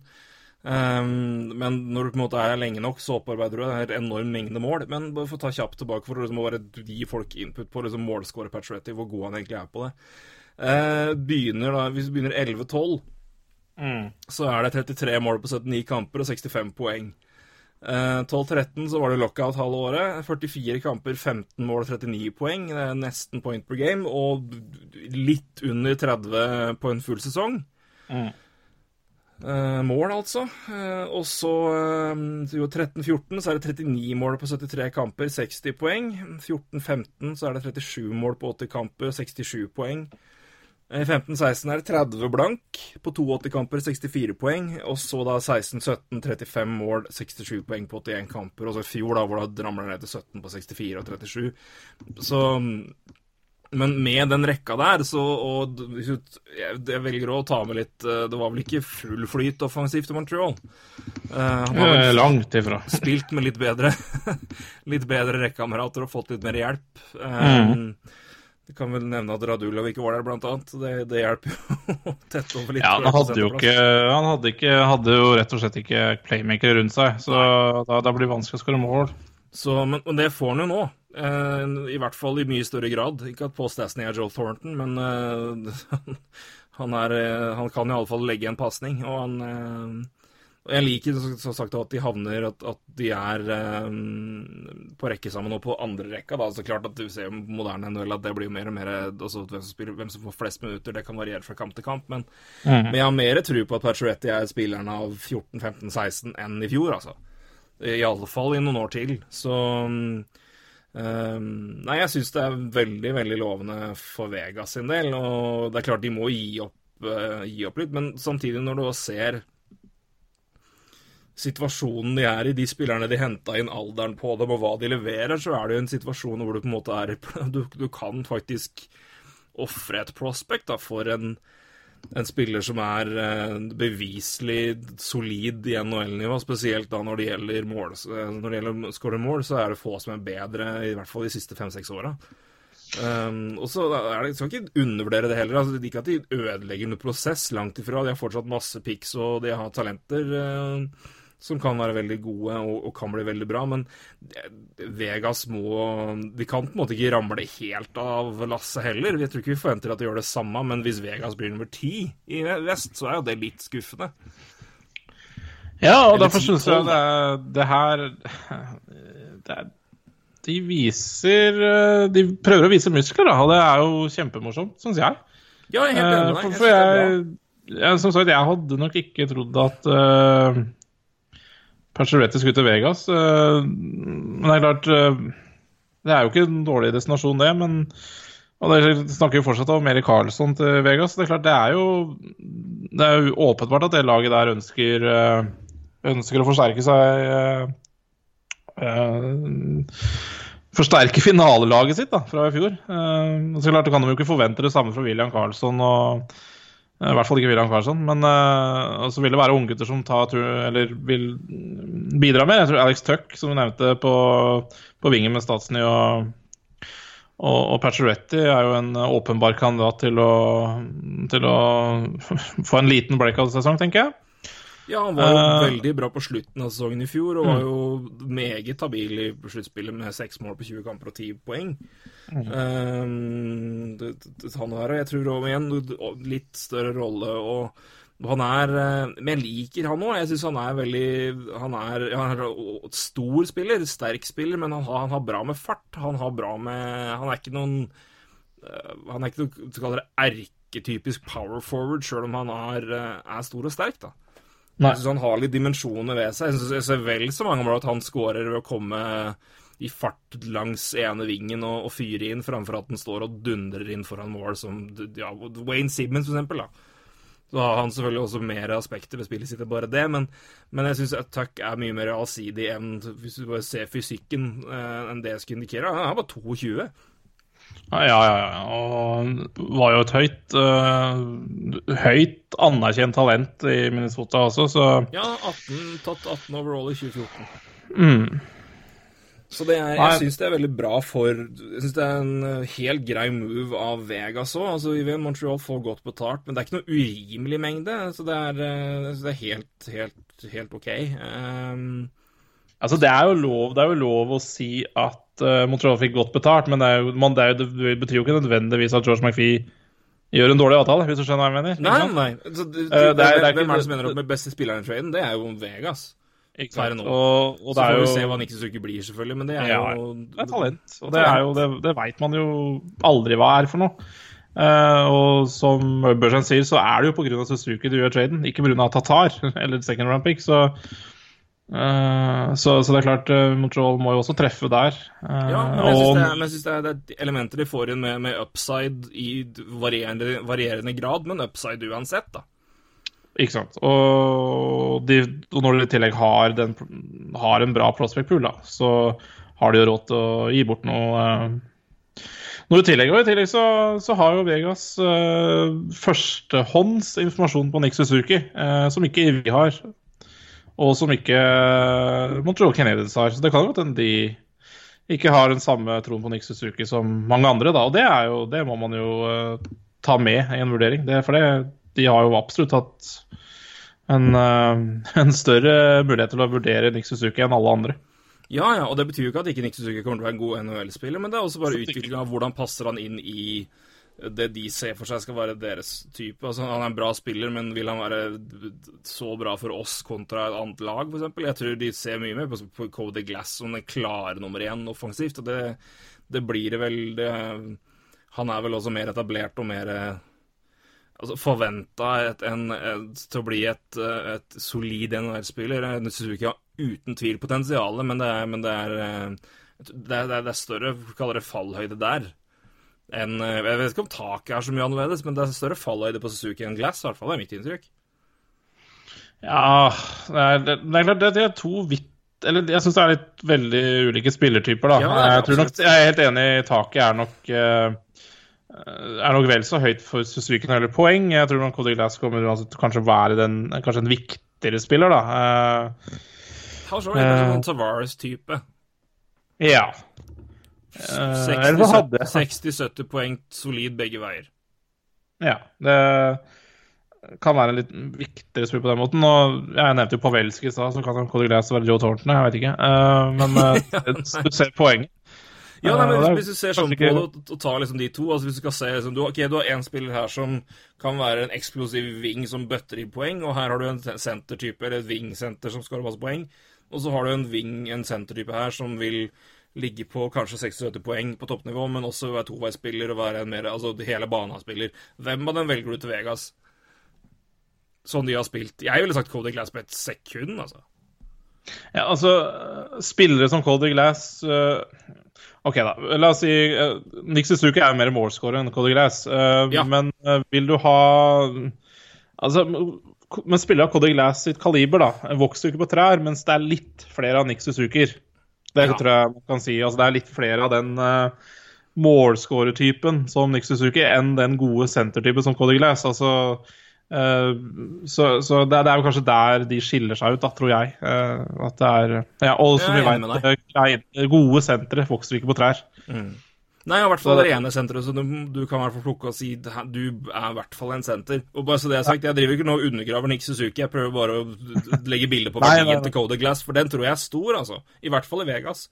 A: Um, men når du på en måte er lenge nok, så opparbeider du en enorm mengde mål. Men bare for å ta kjapt tilbake for å liksom bare gi folk input på liksom per Pacioretty, hvor god han egentlig er på det. Uh, begynner da, Hvis du begynner 11-12, så er det 33 mål på 79 kamper og 65 poeng. Eh, 12-13 så var det lockout halve året. 44 kamper, 15 mål og 39 poeng. Det er nesten point per game. Og litt under 30 på en full sesong. Mm. mål, altså. Eh, og så eh, jo 13-14 så er det 39 mål på 73 kamper, 60 poeng. 14-15 så er det 37 mål på 80 kamper, 67 poeng. I 15-16 er det 30 blank på 82 kamper, 64 poeng. Og så da 16-17, 35 mål, 67 poeng på 81 kamper. Og så i fjor, da, hvor det ramler ned til 17 på 64 og 37. Så Men med den rekka der, så Og jeg, jeg velger å ta med litt eh, Det var vel ikke full flyt offensivt i Montreal. Uh, han har vel
B: Eh, Langt ifra.
A: spilt med litt bedre Litt bedre rekkekamerater og fått litt mer hjelp. Um, Vi kan vel nevne at Radulov ikke var der, blant annet. Det, det hjelper jo å tette over litt.
B: Ja, han hadde jo ikke Han hadde, ikke, hadde jo rett og slett ikke playmakere rundt seg, så da, da blir det vanskelig å skåre mål.
A: Så, men, men det får han jo nå. Eh, I hvert fall i mye større grad. Ikke at Paul Stasny er Joel Thornton, men eh, han, er, eh, han kan fall legge en pasning. Og han eh, Jeg liker som sagt at de havner At, at de er um, på rekke sammen og på andre rekka. Da. Så klart at du ser jo moderne NHL at det blir mer og mer også, hvem, som spiller, hvem som får flest minutter, det kan variere fra kamp til kamp. Men, men jeg har mer tro på at Pacioretti er spilleren av 14-15-16 enn i fjor, altså. I alle fall i noen år til. Så um, Nei, jeg syns det er veldig, veldig lovende for Vegas sin del. Og det er klart de må gi opp, uh, gi opp litt, men samtidig, når du også ser situasjonen de er i, de spillerne de henta inn, alderen på dem og hva de leverer, så er det jo en situasjon hvor du på en måte er Du, du kan faktisk ofre et prospect da, for en, en spiller som er eh, beviselig solid i NHL-nivå, spesielt da når det gjelder mål, eh, når det gjelder skåre mål, så er det få som er bedre, i hvert fall de siste fem-seks åra. Um, og så er det, skal ikke undervurdere det heller. Altså, ikke at de ødelegger noen prosess, langt ifra. De har fortsatt masse pics, og de har talenter eh, som kan være veldig gode og, og kan bli veldig bra. Men eh, Vegas må De kan på en måte ikke ramle helt av lasset heller. Jeg tror ikke vi forventer at de gjør det samme, men hvis Vegas blir nummer ti i vest, så er jo det litt skuffende.
B: Ja, og
A: Eller
B: derfor syns jeg
A: 10-12,
B: det, det her det er, De viser eh, De prøver å vise muskler, da, og det er jo kjempemorsomt, syns jeg.
A: Ja, jeg er helt
B: Eh,
A: enig med deg.
B: For, for jeg, jeg, som sagt, jeg hadde nok ikke trodd at uh, Pacioretty skulle til Vegas. eh, men det er klart eh, Det er jo ikke en dårlig destinasjon, det. men og det snakker jo fortsatt om Erik Karlsson til Vegas. Det er klart, det er jo Det er jo åpenbart at det laget der ønsker eh, Ønsker å forsterke seg eh, Forsterke finalelaget sitt da, fra i fjor. Så klart kan de jo ikke forvente det samme fra William Karlsson og I hvert fall ikke William Karlsson. Men uh, så vil det være unggutter som tar tur, eller vil bidra mer. Jeg tror Alex Tuck, som du nevnte på, på vingen med Statsny og, og, og Pacioretti er jo en åpenbar kandidat til å, til å få en liten breakout-sesong, tenker jeg.
A: Ja, han var jo
B: uh,
A: veldig bra på slutten av sesongen i fjor, og var jo meget habil i sluttspillet med seks mål på 20 kamper og 10 poeng. Det, det, han og jeg tror også igjen litt større rolle, og han er eh, Men jeg liker han òg. Jeg syns han er veldig Han er, han er stor spiller, sterk spiller, men han har, han har bra med fart. Han har bra med Han er ikke noen eh, Han er ikke noe skal kaller det erketypisk power forward, sjøl om han er, er stor og sterk, da.
B: Nei.
A: Jeg syns han har litt dimensjoner ved seg. Jeg synes jeg ser vel så mange ganger at han scorer ved å komme i fart langs ene vingen og, og fyre inn, framfor at han står og dundrer inn foran mål, som ja, Wayne Simmons, for eksempel. Da. Så har han selvfølgelig også mer aspekter ved spillet sitt enn bare det, men, men jeg syns Tuck er mye mer allsidig enn hvis du bare ser fysikken eh, enn det skulle indikere. Han er bare 22.
B: Ja, ja, ja. Og var jo et høyt uh, høyt anerkjent talent i Minnesota også, så
A: Ja, 18, tatt 18 overall i 2014.
B: mm.
A: Så det er, jeg syns det er veldig bra for Jeg syns det er en eh, helt grei move av Vegas òg. Altså, vet Montreal får godt betalt, men det er ikke noe urimelig mengde. Så det er, eh, så det er helt, helt, helt OK. Um,
B: Altså, det er, jo lov, det er jo lov å si at uh, Montreal fikk godt betalt, men det, er jo, man, det, jo, det betyr jo ikke nødvendigvis at George McPhee gjør en dårlig avtale, hvis du skjønner hva jeg mener.
A: nei, nei. Så, du,
B: uh, det er- det er
A: hvem er det som ender opp med beste spilleren i traden? Det er jo Vegas.
B: Ikke sant? Og, og
A: Så får
B: jo
A: vi se hva Nikki Suki blir, selvfølgelig, men det er
B: Ja,
A: jo
B: det er talent, og det, er jo, det, det veit man jo aldri hva er for noe. Uh, og som Børsen sier, så er det jo pga. Suzuki du gjør traden, ikke pga. Tatar eller second round pick. Så, så, så det er klart, eh, Montreal må jo også treffe der. Eh,
A: Ja, men jeg syns det, synes det, er, det er elementer de får inn med, med upside i varierende, varierende grad, men upside uansett, da.
B: Ikke sant. Og, de, og når de i tillegg har, den, har en bra prospect pool, da, så har de jo råd til å gi bort noe Når noe i tillegg. Og i tillegg så, så har jo Vegas eh, førstehånds informasjon på Nick Suzuki, eh, som ikke vi har. Og som ikke eh, Montreal Canadiens har. Så det kan jo godt hende de ikke har den samme troen på Nick Suzuki som mange andre, da. Og det, er jo, det må man jo uh, ta med i en vurdering. Det, for det, de har jo absolutt hatt en, uh, en større mulighet til å vurdere Nick Suzuki enn alle andre.
A: Ja, ja, og det betyr jo ikke at ikke Nick Suzuki kommer til å være en god NHL-spiller, men det er også bare utviklinga av hvordan passer han inn i det de ser for seg skal være deres type. Altså, Han er en bra spiller, men vil han være så bra for oss kontra et annet lag, f.eks.? Jeg tror de ser mye mer på, Cody Glass som den klare nummer én offensivt, og det, det blir det vel det, Han er vel også mer etablert og mer eh, altså, forventa til å bli et, eh, et solid NHL-spiller. Suzuki har uten tvil potensialet, men det er, men det er, eh, det er, det er, større det fallhøyde der. Enn eh, Jeg vet ikke om taket er så mye annerledes, men det er større falløyde på Suzuki enn Glass. I hvert fall det er mitt inntrykk.
B: Ja, det er, det er det, er to vidt Eller jeg syns det er litt veldig ulike spillertyper, da.
A: Ja,
B: jeg, tror nok, jeg er helt enig, taket er nok eh, er nok vel så høyt for Suzuki når det gjelder poeng. Jeg tror nok Cody Glass kommer uansett kanskje være den, kanskje en viktigere spiller, da. Uh,
A: Har så litt en sånn Tavares-type.
B: ja. Eh, eller så hadde
A: 60-70 poeng solid begge veier.
B: Ja, det kan være en litt viktigere spill på den måten. Og Jeg nevnte jo Pavelski i stad, så kan Cody Glass være Joe Thornton. Jeg vet ikke. Eh, men eh, du ser poenget.
A: Ja, nei, men
B: Eh,
A: hvis, du ser sånn på det og, tar liksom de to altså Hvis du skal se liksom, du, Ok, du har én spiller her som kan være en eksplosiv wing som bøtter i poeng, og her har du en sentertype, eller et wing-senter som skårer masse poeng, og så har du en wing, en sentertype her som vil ligge på kanskje 60-70 poeng på toppnivå, men også være toveispiller og være en mer altså hele banespiller. Hvem av dem velger du til Vegas? Sånn de har spilt. Jeg ville sagt Cody Glass på et sekund, altså.
B: Ja, altså, spillere som Cody Glass uh, OK, da. La oss si uh, Nick Suzuki er jo mer målscorer enn Cody Glass. Uh,
A: Ja.
B: Men vil du ha Altså, men spillere av Cody Glass sitt kaliber da, vokser jo ikke på trær, mens det er litt flere av Nick Suzukier. Det
A: Ja.
B: tror jeg man kan si. Altså, det er litt flere av den uh, målskårertypen som Nick Suzuki enn den gode sentertypen som Cody Glass. Altså, uh, så så det, det er jo kanskje der de skiller seg ut, da, tror jeg. Uh, at det er ja, Og som vi vet, gode sentre vokser ikke på trær.
A: Nei, i hvert fall det rene senteret, så du, du kan i hvert fall plukke og si du er i hvert fall en senter. Og bare så det er sagt, Jeg driver ikke nå og undergraver Nick Suzuki, jeg prøver bare å legge bilde på verdien til Code Glass, for den tror jeg er stor, altså. I hvert fall i Vegas.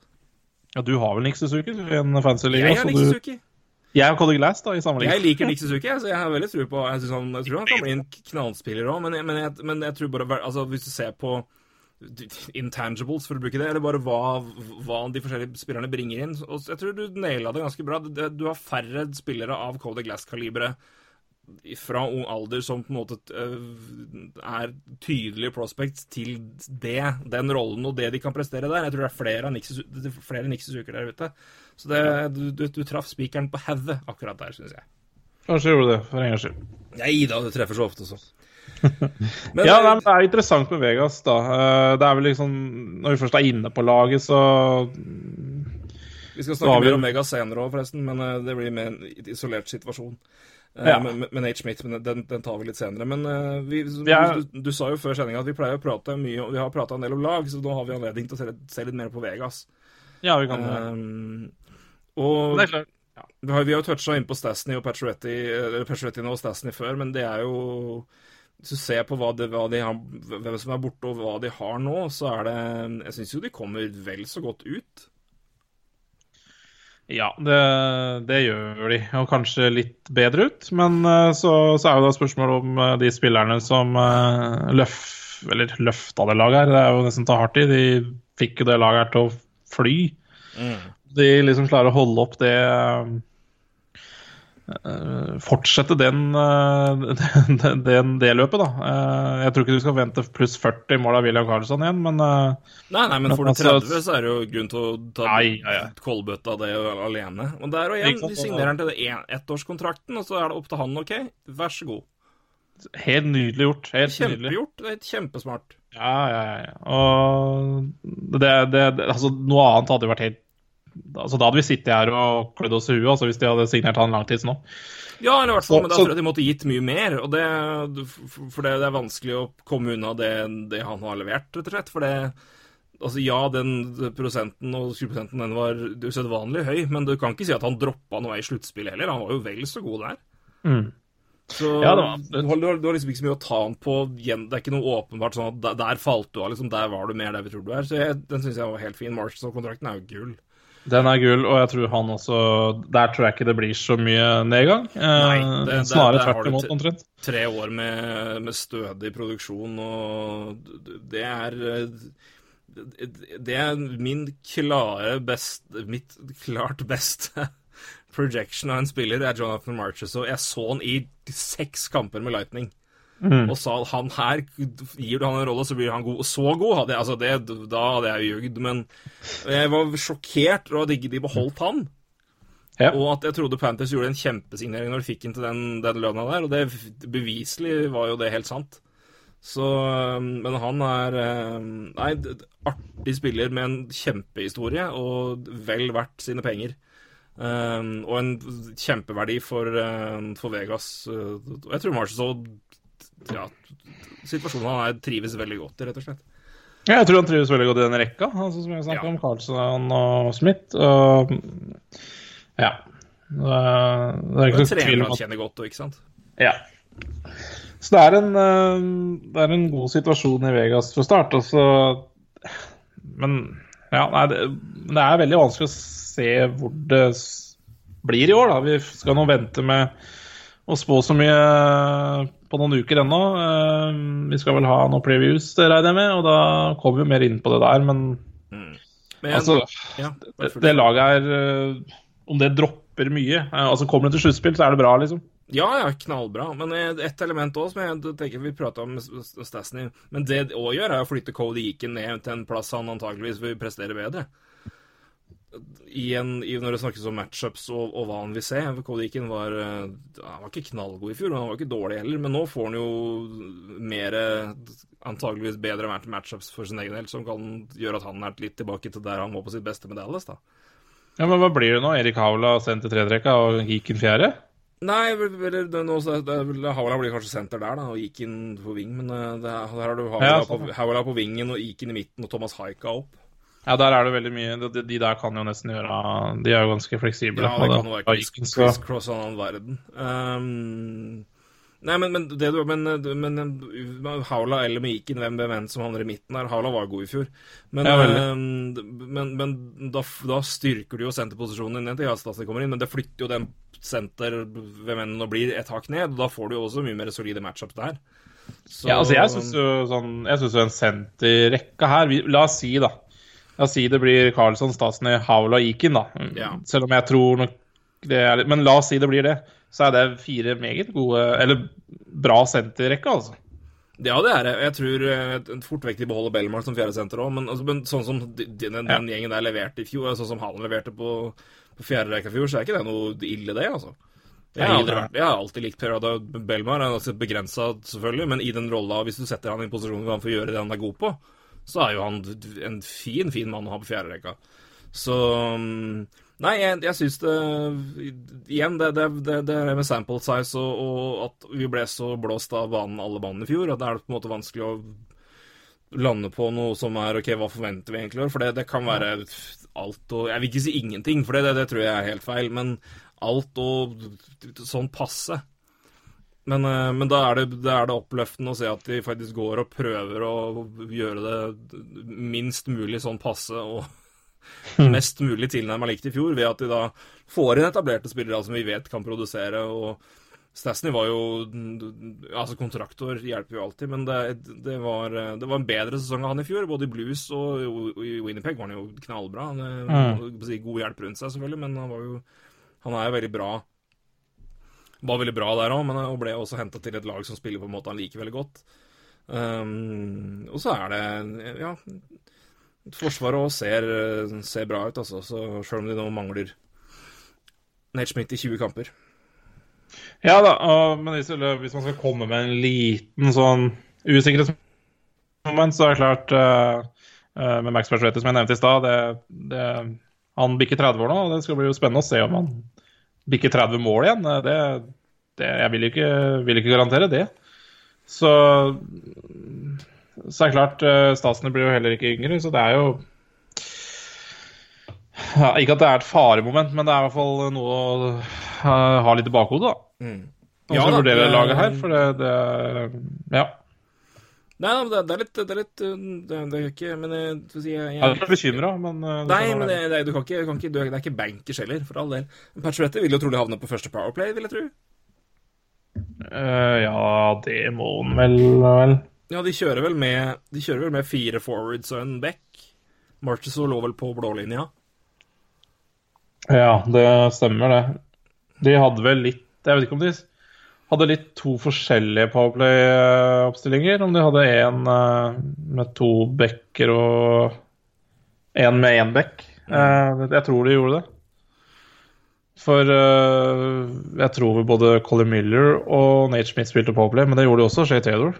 B: Ja, du har vel Nick Suzuki i en fancy liga?
A: Jeg
B: har
A: Nick Suzuki.
B: Jeg og Cody Glass, da, i sammenligning.
A: Jeg liker Nick Suzuki, så jeg har veldig tro på Jeg, han, jeg tror han kan bli en knallspiller òg, men, men, men jeg tror bare altså, Hvis du ser på intangibles, for å bruke det, eller bare hva, hva de forskjellige spillerne bringer inn og Jeg tror du naila det ganske bra. Du har færre spillere av Cody Glass-kaliberet fra ung alder som på en måte øh, er tydelige prospects til det, den rollen og det de kan prestere der. Jeg tror det er flere Nixes, er flere Nixes-uker der ute. Så det, du, du, du traff spikeren på hodet akkurat der, syns jeg.
B: Kanskje gjorde du det, for en gangs skyld.
A: Nei da, du treffer så ofte, så. Men,
B: Ja, nei, men Det er interessant med Vegas, da. Eh, Det er vel liksom Når vi først er inne på laget, så
A: vi skal snakke
B: vi-
A: mer om Vegas senere òg, forresten, men øh, det blir med en isolert situasjon. Eh,
B: Ja.
A: Med, med Nate Schmidt, men den, den tar vi litt senere. Men vi,
B: Vi er-
A: du, du sa jo før sendinga at vi pleier å prate mye og Vi har prata en del om lag, så nå har vi anledning til å se litt, se litt mer på Vegas.
B: Ja, vi kan.
A: Um, og
B: det er klart.
A: vi har, vi har jo toucha inn på Stasny og Pacioretty nå Stasny før, men det er jo Hvis du ser på hva de, hva de har, hvem som er borte og hva de har nå, så er det Jeg syns jo de kommer vel så godt ut.
B: Ja, det, det gjør de. Og kanskje litt bedre ut. Men eh, så, så er jo da spørsmålet om eh, de spillerne som uh, løf, eller løfta det laget her. Det er jo nesten ta hardt i. De fikk jo det laget her til å fly. De liksom klarer å holde opp det eh, Fortsette den, eh, den, den, det løpet, da. Eh, jeg tror ikke du skal vente pluss 40 mål av William Carlsson igjen, men eh,
A: Nei, nei, men
B: Men
A: får du
B: altså-
A: 30, så er det jo grunn til å ta
B: Nei,
A: kollbøtta av det alene. Og der og igjen, de signerer han til en- ettårskontrakten, og så er det opp til han, OK? Vær så god.
B: helt nydelig gjort. Helt nydelig.
A: Kjempegjort. Det er kjempesmart.
B: Ja, ja, ja, ja. Og det, det, det, altså, noe annet hadde jo vært helt altså, Da hadde vi sittet her og klødd oss i huet altså, hvis de hadde signert han langtids nå.
A: Ja, eller i hvert fall, men da tror jeg de måtte gitt mye mer. Og det, for det, det er vanskelig å komme unna det, det han har levert, rett og slett. For det Altså, ja, den prosenten og 20% den var usedvanlig høy, men du kan ikke si at han droppa noe i sluttspillet heller. Han var jo vel så god der.
B: Mm.
A: Så
B: Ja, det var
A: du, har, du har liksom ikke så mye å ta han på. Det er ikke noe åpenbart sånn at der, der falt du av, liksom. Der var du mer der vi tror du er. Så jeg, den syns jeg var helt fin. Marshall-kontrakten er jo gull.
B: Den er gull, og jeg tror han også Der tror jeg ikke det blir så mye nedgang. Eh,
A: Nei, det-
B: snarere tvert imot, omtrent.
A: tre år med, med stødig produksjon, og det er Det er min klare best Mitt klart beste projection av en spiller er Jonathan Marches, og jeg så han i seks kamper med Lightning. Og sa at han her Gir du han en rolle, så blir han god. Og så god hadde jeg altså det, Da hadde jeg ljugd, men jeg var sjokkert over at ikke de beholdt han.
B: Ja.
A: Og at jeg trodde Panthers gjorde en kjempesignering når de fikk inn til den, den lønna der, og det beviselig var jo det helt sant. Så Men han er eh, Nei, artig spiller med en kjempehistorie, og vel verdt sine penger. Um, og en kjempeverdi for, for Vegas. Uh, jeg tror Marshall ja, situasjonen han er, trives veldig godt i, rett og slett.
B: Ja, jeg tror han trives veldig godt i den rekka, altså, som jeg snakket
A: Ja.
B: om. Carlsen og Smith. Og, ja. Det er, det er ikke
A: en
B: tvil om at
A: kjenner godt, ikke sant?
B: Ja. Så det er, en, eh, det er en god situasjon i Vegas fra start. Altså. Men ja, nei, det, det er veldig vanskelig å se hvor det blir i år. da. Vi skal nå vente med å spå så mye på noen uker ennå. Eh, Vi skal vel ha noen previews, regner jeg med, og da kommer vi mer inn på det der. Men
A: Men,
B: altså,
A: ja,
B: det, det laget er eh, Om det dropper mye eh, Altså Kommer det til sluttspill, så er det bra, liksom.
A: Ja, ja, knallbra. Men ett et element òg som jeg tenker vi prata om Stasny Men det det òg gjør, er å flytte Cody Eakin ned til en plass han antageligvis vil prestere bedre. I en, i, når det snakkes om matchups og, og hva han vil se. Cody Eakin var eh, Han var ikke knallgod i fjor, men han var ikke dårlig heller. Men nå får han jo mer Antageligvis bedre match- matchups for sin egen del, som kan gjøre at han er litt tilbake til der han var på sitt beste med Dallas, da.
B: Ja, Men hva blir det nå? Erik Havla sendt til tredrekka og Geeken fjerde?
A: Nei, eller Haula blir kanskje senter der, da, og inn på ving. men eh, det, her har du Haula,
B: Ja,
A: på,
B: sånn.
A: Haula på vingen og inn i midten, og Thomas Haika opp.
B: Ja, der er det veldig mye De, de der kan jo nesten gjøre De er jo ganske fleksible.
A: Ja, det kan jo være
B: da-
A: Chris,
B: så-
A: Chris Cross av annen verden. Um, nei, men, men, det men, men Haula eller Miken, hvem hvem som havner i midten der Haula var god i fjor. Men,
B: Ja,
A: ehm, men, men da, da styrker du jo senterposisjonen din til Jastasny kommer inn, men det flytter jo den senter, hvem enn nå blir, et hakk ned. og Da får du jo også mye mer solide matchups der. Så-
B: Ja, altså jeg syns jo sånn Jeg jo en senterrekke her vi, La oss si, da. La oss si det blir Carlsson, Stasny, Haul og Ikin, da.
A: Ja.
B: Selv om jeg tror nok det er litt Men la oss si det blir det. Så er det fire meget gode Eller bra senterrekke, altså.
A: Ja, det er det. Jeg tror eh, fort vekk de beholder Belmar som fjerdesenter òg, men, altså, men sånn som de, de, den, den gjengen der leverte i fjor, sånn som han leverte på, på fjerde rekka i fjor, så er ikke det noe ille, det, altså. Jeg har, aldri jeg har alltid likt Per Ada Belmar. Han er altså begrensa, selvfølgelig, men i den rolla, hvis du setter han i en posisjon hvor han får gjøre det han er god på, så er jo han en fin, fin mann å ha på fjerde rekka. Så mm, Nei, jeg, jeg syns det Igjen, det, det, det, det er med sample size og, og at vi ble så blåst av banen, alle banene i fjor, at det er på en måte vanskelig å lande på noe som er OK, hva forventer vi egentlig? For det, det kan være alt og Jeg vil ikke si ingenting, for det, det, det tror jeg er helt feil, men alt og sånn passe. Men, eh, men da, er det, da er det oppløftende å se at de faktisk går og prøver å gjøre det minst mulig sånn passe og mest mulig tilnærma likt i fjor, ved at de da får inn etablerte spillere som vi vet kan produsere. og Stasny var jo Altså, kontraktor hjelper jo alltid, men det, det, var, det var en bedre sesong av han i fjor. Både i Blues og i Winnipeg var han jo knallbra. Han si, God hjelp rundt seg, selvfølgelig, men han var jo Han er jo veldig bra. Var veldig bra der òg, men og ble også henta til et lag som spiller på en måte han liker veldig godt. Um, og så er det Ja, Forsvaret òg ser, ser bra ut, altså, så selv om de nå mangler Nate i 20 kamper.
B: Ja da, og, men hvis, man skal komme med en liten sånn usikkerhetsmoment, så er det klart uh, uh, Med Max Persuetti, som jeg nevnte i stad, det, det, han bikker 30 år nå. og Det skal bli jo spennende å se om han bikker 30 mål igjen. Eh, Det, det, jeg vil ikke, vil ikke garantere det. Så så er det klart, Statsene blir jo heller ikke yngre, så det er jo ja, Ikke at det er et faremoment, men det er i hvert fall noe å uh, ha litt i bakhodet, da.
A: Mm. Ja da,
B: vurdere
A: det-
B: laget her, for det, det Ja.
A: Nei, men det, det er litt Det er litt Det, det er ikke Men jeg, skal si, jeg,
B: Jeg er litt bekymra, men uh,
A: Nei, men det, det, du kan ikke, du kan ikke du, Det er ikke bankers heller, for all del. Pacioretty vil jo trolig havne på første Powerplay, vil jeg tro.
B: Uh, Ja, det må han vel, vel.
A: Ja, de kjører vel med De kjører vel med fire forwards og en back. Marchesor lå vel på blålinja.
B: Ja, det stemmer, det. De hadde vel litt Jeg vet ikke om de hadde litt to forskjellige Powerplay-oppstillinger. Om de hadde én med to backer og én med én back. Eh, Jeg tror de gjorde det. For eh, jeg tror både Colin Miller og Nate Smith spilte Powerplay, men det gjorde de også Shay Taylor.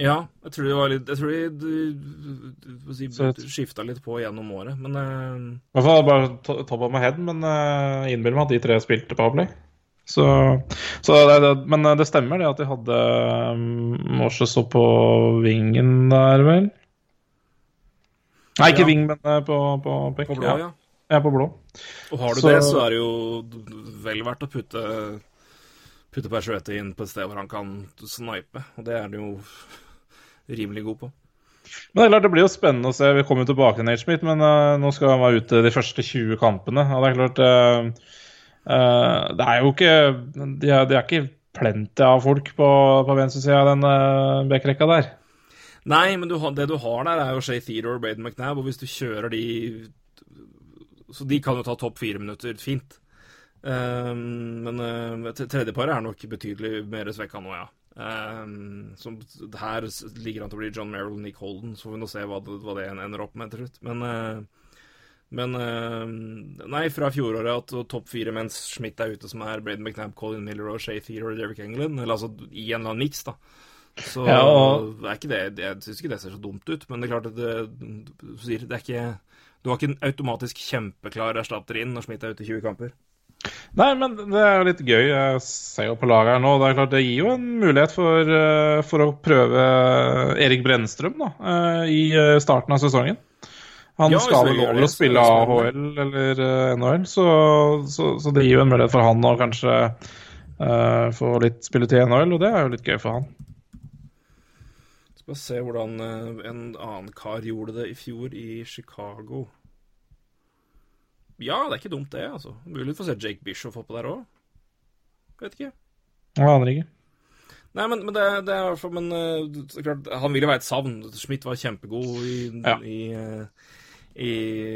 A: Ja, jeg tror de var litt Jeg tror de,
B: Så-
A: skifta litt på gjennom året, men eh,
B: I hvert fall bare to- top of my head, men uh, innbill meg at de tre spilte Powerplay. Så, så det, det, men eh, det stemmer det at de hadde Morse så på vingen der, vel? Nei, ikke
A: Ja.
B: ving, men eh, på, på pekk.
A: på blå, ja.
B: ja, på blå.
A: Og har du
B: Så-
A: det, så er det jo vel verdt å putte Putte Persuete inn på et sted hvor han kan snipe, og det er han jo rimelig god på.
B: Men det er klart det blir jo spennende å se. Vi kommer jo tilbake til Nate Smith, men uh, nå skal han være ute de første 20 kampene. Og det er klart eh, eh, Det er jo ikke De er, de er ikke plenty av folk på, på venstresida av den uh, backrekka der.
A: Nei, men du, det du har der, er jo Shay Theodore og Braden McNabb, og hvis du kjører de Så de kan jo ta topp fire minutter fint. Um, men uh, tredjeparet er nok betydelig mer svekka nå, ja. Um, som, her ligger han til å bli John Merrill og Nick Holden, så får vi nå se hva det, hva det ender opp med til slutt. Men, eh, men eh, Nei, fra fjoråret at topp fire mens Schmidt er ute, som er Braden McNabb, Colin Miller og Shay Theodore og Derek England, eller altså i en eller annen miks, da. Så
B: Ja, og-
A: det er ikke det, jeg syns ikke det ser så dumt ut, men det er klart at det, du sier, det er ikke Du har ikke en automatisk kjempeklar erstatter inn når Schmidt er ute i 20 kamper.
B: Nei, men det er jo litt gøy. Jeg ser jo på laget her nå. Det er klart det gir jo en mulighet for, eh, for å prøve Erik Brennstrøm da, eh, i eh, starten av sesongen. Han
A: Ja,
B: skal vel over og spille AHL eller eh, NHL, så, så, så det gir jo en mulighet for han å kanskje uh, få litt spilletid i NHL, og det er jo litt gøy for han.
A: Skal se hvordan eh, en annen kar gjorde det i fjor i Chicago. Ja, det er ikke dumt, det. altså. Mulig du får se Jake Bishop oppå der òg. Vet ikke.
B: Jeg aner ikke.
A: Nei, men, men det, det er i hvert fall Men så klart, han vil jo være et savn. Schmidt var kjempegod i,
B: Ja.
A: i, eh, i,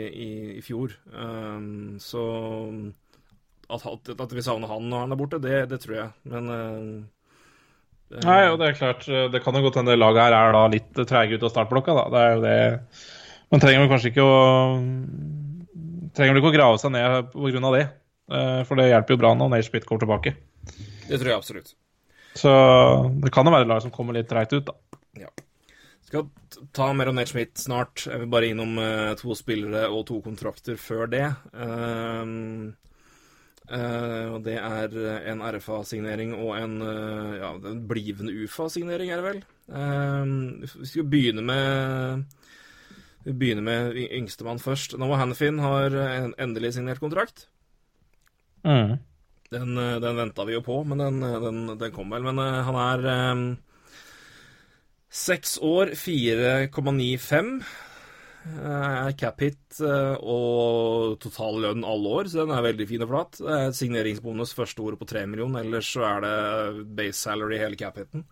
A: i, i fjor. Um, så at, at, at vi savner han når han er borte, det, det tror jeg. Men uh, det-
B: Nei, og det er klart, det kan jo godt hende det laget her er da litt treige ut av startblokka, da. Det er jo det Man trenger vel kanskje ikke å Trenger vel ikke å grave seg ned pga. det. Uh, For det hjelper jo bra når Nate Smith kommer tilbake.
A: Det tror jeg absolutt.
B: Så det kan jo være lag som kommer litt treigt ut, da.
A: Ja. Skal ta mer om Nate Schmidt snart. Jeg vil bare innom uh, to spillere og to kontrakter før det. Ehm, Uh, og det er en RFA-signering og en uh, ja, en blivende UFA-signering, er det vel. Ehm, vi skal begynne med vi begynner med yngstemann først. Noah Hannifin har en, endelig signert kontrakt.
B: Mm.
A: Den, eh, den venta vi jo på, men den, eh, den, den kom vel. Men eh, han er eh, seks år, 4,95. Uh, cap hit eh, og total lønn alle år, så den er veldig fin og flat. Det er signeringsbonus første året på 3 millioner, ellers så er det base salary hele cap hiten.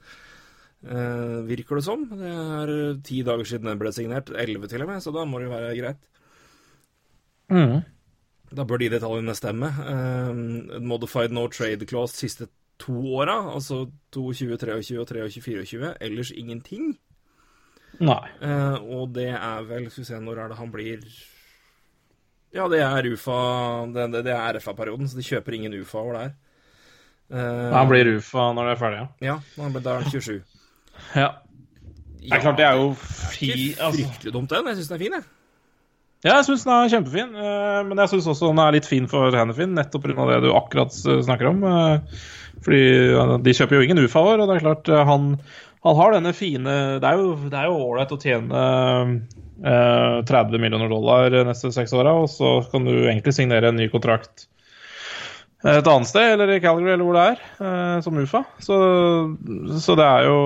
A: Eh, virker det som. Det er ti dager siden den ble signert, elleve til og med, så da må det jo være greit.
B: Mm.
A: Da bør de detaljene stemme. Uh, modified no trade clause siste to åra, altså 22, 23, 23, 24, Ellers ingenting.
B: Nei.
A: Eh, og det er vel Skal vi se, når er det han blir Ja, det er UFA Det, det, det er RFA-perioden, så de kjøper ingen UFA over der. Eh,
B: Han blir UFA når det er ferdig, ja.
A: Ja, da er han 27.
B: ja. Det er klart det er jo fi...
A: Ikke
B: Altså.
A: fryktelig dumt, den. Jeg syns den er fin, jeg.
B: Ja, jeg syns den er kjempefin, eh, men jeg syns også den er litt fin for Hannifin, nettopp pga. det du akkurat eh, snakker om. Fordi de kjøper jo ingen UFA-er, og det er klart eh, han, han har denne fine det er jo ålreit å tjene eh, 30 millioner dollar neste seks åra, og så kan du egentlig signere en ny kontrakt et annet sted, eller i Calgary, eller hvor det er, eh, som UFA. Så, så det er jo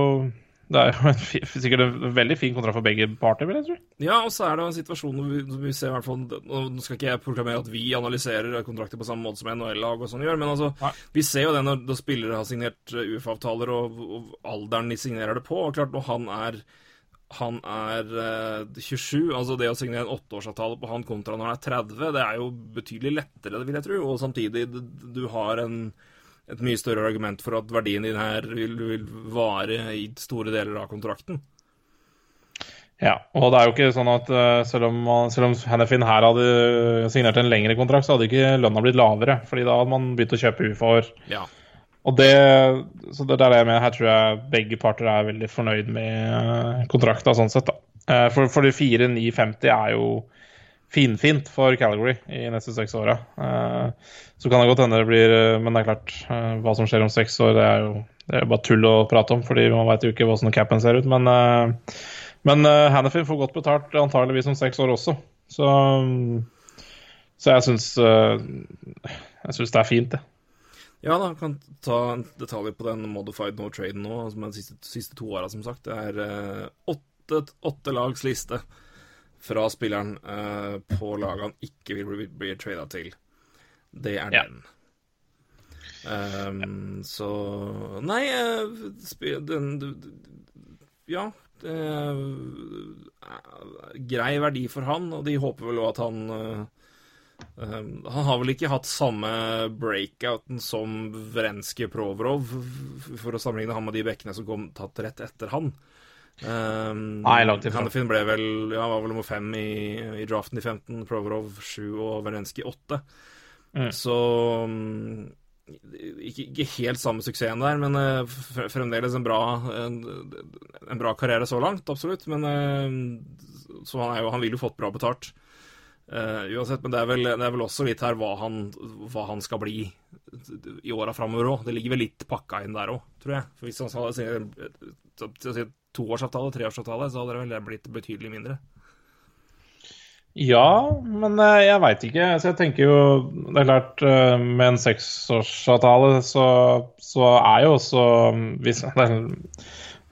B: det er jo en, sikkert en veldig fin kontrakt for begge parter, vil jeg tro.
A: Ja, og så er det en situasjon hvor vi, vi ser i hvert fall Nå skal ikke jeg proklamere at vi analyserer kontrakter på samme måte som NHL-lag og sånn gjør, men altså,
B: Nei.
A: vi ser jo det når, når spillere har signert eh, UF-avtaler, og, og alderen de signerer det på. Og klart, når han er han er eh, 27, altså det å signere en åtteårsavtale på han kontra når han er 30, det er jo betydelig lettere, vil jeg tro. Og samtidig, du har en, et mye større argument for at verdien din her vil, vil vare i store deler av kontrakten.
B: Ja, og det er jo ikke sånn at eh, selv om, man- selv om Hennefin her hadde signert en lengre kontrakt, så hadde ikke lønna blitt lavere. fordi da hadde man begynt å kjøpe UFA-år.
A: Ja.
B: Og det, så det er det jeg mener. Her tror jeg begge parter er veldig fornøyd med kontrakta sånn sett. da. Eh, For, for de 4-9-50 er jo finfint for Calgary i neste seks åra. Eh, Så kan det godt hende det blir eh, Men det er klart, eh, hva som skjer om seks år, det er jo det er bare tull å prate om, fordi man veit jo ikke hvordan capen ser ut. Men, men Hannifin får godt betalt antageligvis om seks år også. Så, så jeg syns Jeg syns det er fint, det.
A: Ja da, kan ta en detalj på den modified no trade nå, som er de siste, siste to åra, som sagt. Det er åtte, åtte lags liste fra spilleren uh, på laget han ikke vil bli, bli trada til. Det er
B: Ja.
A: den. ja. så Nei, uh, den Ja. Det er, grei verdi for han, og de håper vel òg at han eh, Um, han har vel ikke hatt samme breakouten som Vrenske Provrov, for å sammenligne han med de bekkene som kom tatt rett etter han. Um,
B: Nei, langt ifra.
A: Hannifin ble vel ja, var vel nummer fem i, i draften i 15, Provorov 7 og Vrenskij 8.
B: Mm.
A: Så um, ikke, ikke helt samme suksessen der, men uh, fremdeles en bra, en, en bra karriere så langt, absolutt. Men uh, så han, er jo, han vil jo fått bra betalt. Uh, uansett, men det er, vel, det er vel også litt her hva han, hva han skal bli i åra framover òg. Det ligger vel litt pakka inn der òg, tror jeg. For hvis han hadde si toårsavtale, treårsavtale, så hadde det vel blitt betydelig mindre.
B: Ja, men eh, jeg veit ikke. Så jeg tenker jo Det er klart, eh, med en seksårsavtale så, så er jo også hvis, det er,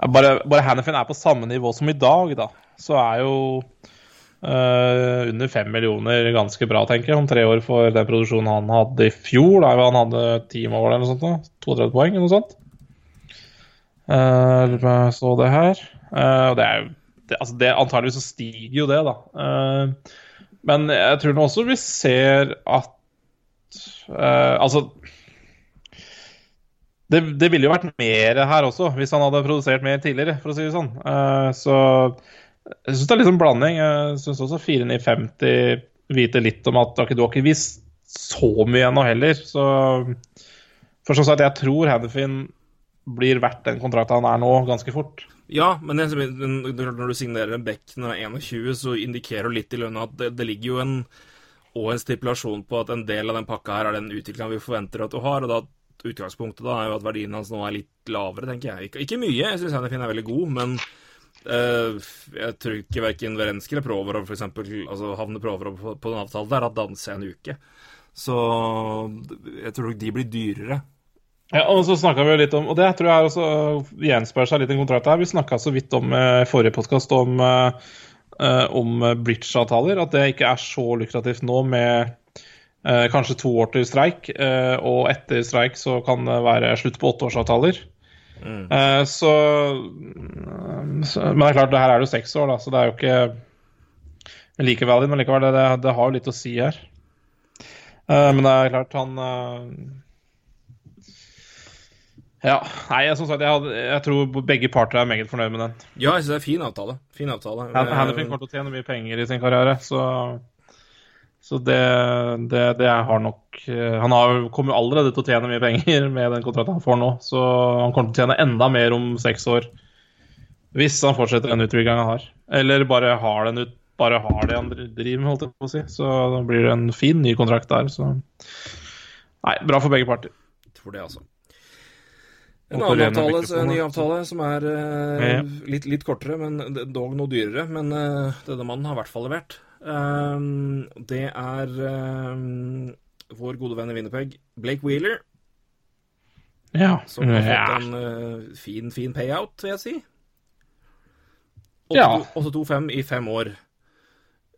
B: Bare, bare Hannifin er på samme nivå som i dag, da. Så er jo uh, under fem millioner ganske bra, tenker jeg, om tre år for den produksjonen han hadde i fjor. Da han hadde ti mål eller noe sånt. Da. 32 poeng eller noe sånt. Uh, så det her. Uh, det er jo det, altså det, Antageligvis så stiger jo det, da. Uh, men jeg tror nå også vi ser at Altså det, det, ville jo vært mer her også, hvis han hadde produsert mer tidligere, for å si det sånn. Så jeg syns det er litt sånn blanding. Jeg syns også 4950 viter litt om at okay, du har ikke visst så mye ennå heller. Så for sånn sagt, jeg tror Hannifin blir verdt den kontrakten han er nå, ganske fort.
A: Ja, men når du signerer en back når han er 21, så indikerer du litt i lønna at det, det, ligger jo en, og en stipulasjon på at en del av den pakka her er den utviklinga vi forventer at du har. og da Utgangspunktet da er jo at verdien hans nå er litt lavere, tenker jeg. Ikke, ikke mye, jeg syns Hannifin er veldig god, men uh, jeg tror ikke verken Werenski eller Provorov for eksempel, altså havner Provorov på, på den avtalen der, at danser en uke. Så jeg tror de blir dyrere.
B: Ja, og så vi jo litt om, og det tror jeg også gjenspeiler seg litt i kontrakten her. Vi snakka så vidt om i uh, forrige podkast om, uh, om bridge-avtaler. At det ikke er så lukrativt nå med uh, kanskje to år til streik. og etter streik så kan det være slutt på åtteårsavtaler. Mm. Så, så, Men det er klart, det her er det jo seks år, da, så det er jo ikke like valid. Men likevel, det, det har jo litt å si her. men det er klart, han ja, nei, som sagt, jeg, hadde, jeg, tror begge parter er meget fornøyd med den.
A: Ja, jeg synes det er fin avtale. Fin avtale.
B: Hannifin kommer til å tjene mye penger i sin karriere, så, så det, det, det har nok Han har, kommer jo allerede til å tjene mye penger med den kontrakten han får nå, så han kommer til å tjene enda mer om seks år. Hvis han fortsetter den utviklingen han har. Eller bare har, den ut, bare har det han driver med, holdt jeg på å si. Så da blir det en fin ny kontrakt der. Så nei, bra for begge parter.
A: Jeg tror det, altså. En annen avtale, en ny avtale som er uh, litt, litt, kortere, men dog noe dyrere. Men uh, denne mannen har i hvert fall levert. Um, det er um, vår gode venn i Winnerpeg, Blake Wheeler.
B: Ja.
A: Som har fått en uh, fin, fin payout, vil jeg si. 8-2-5 i fem år.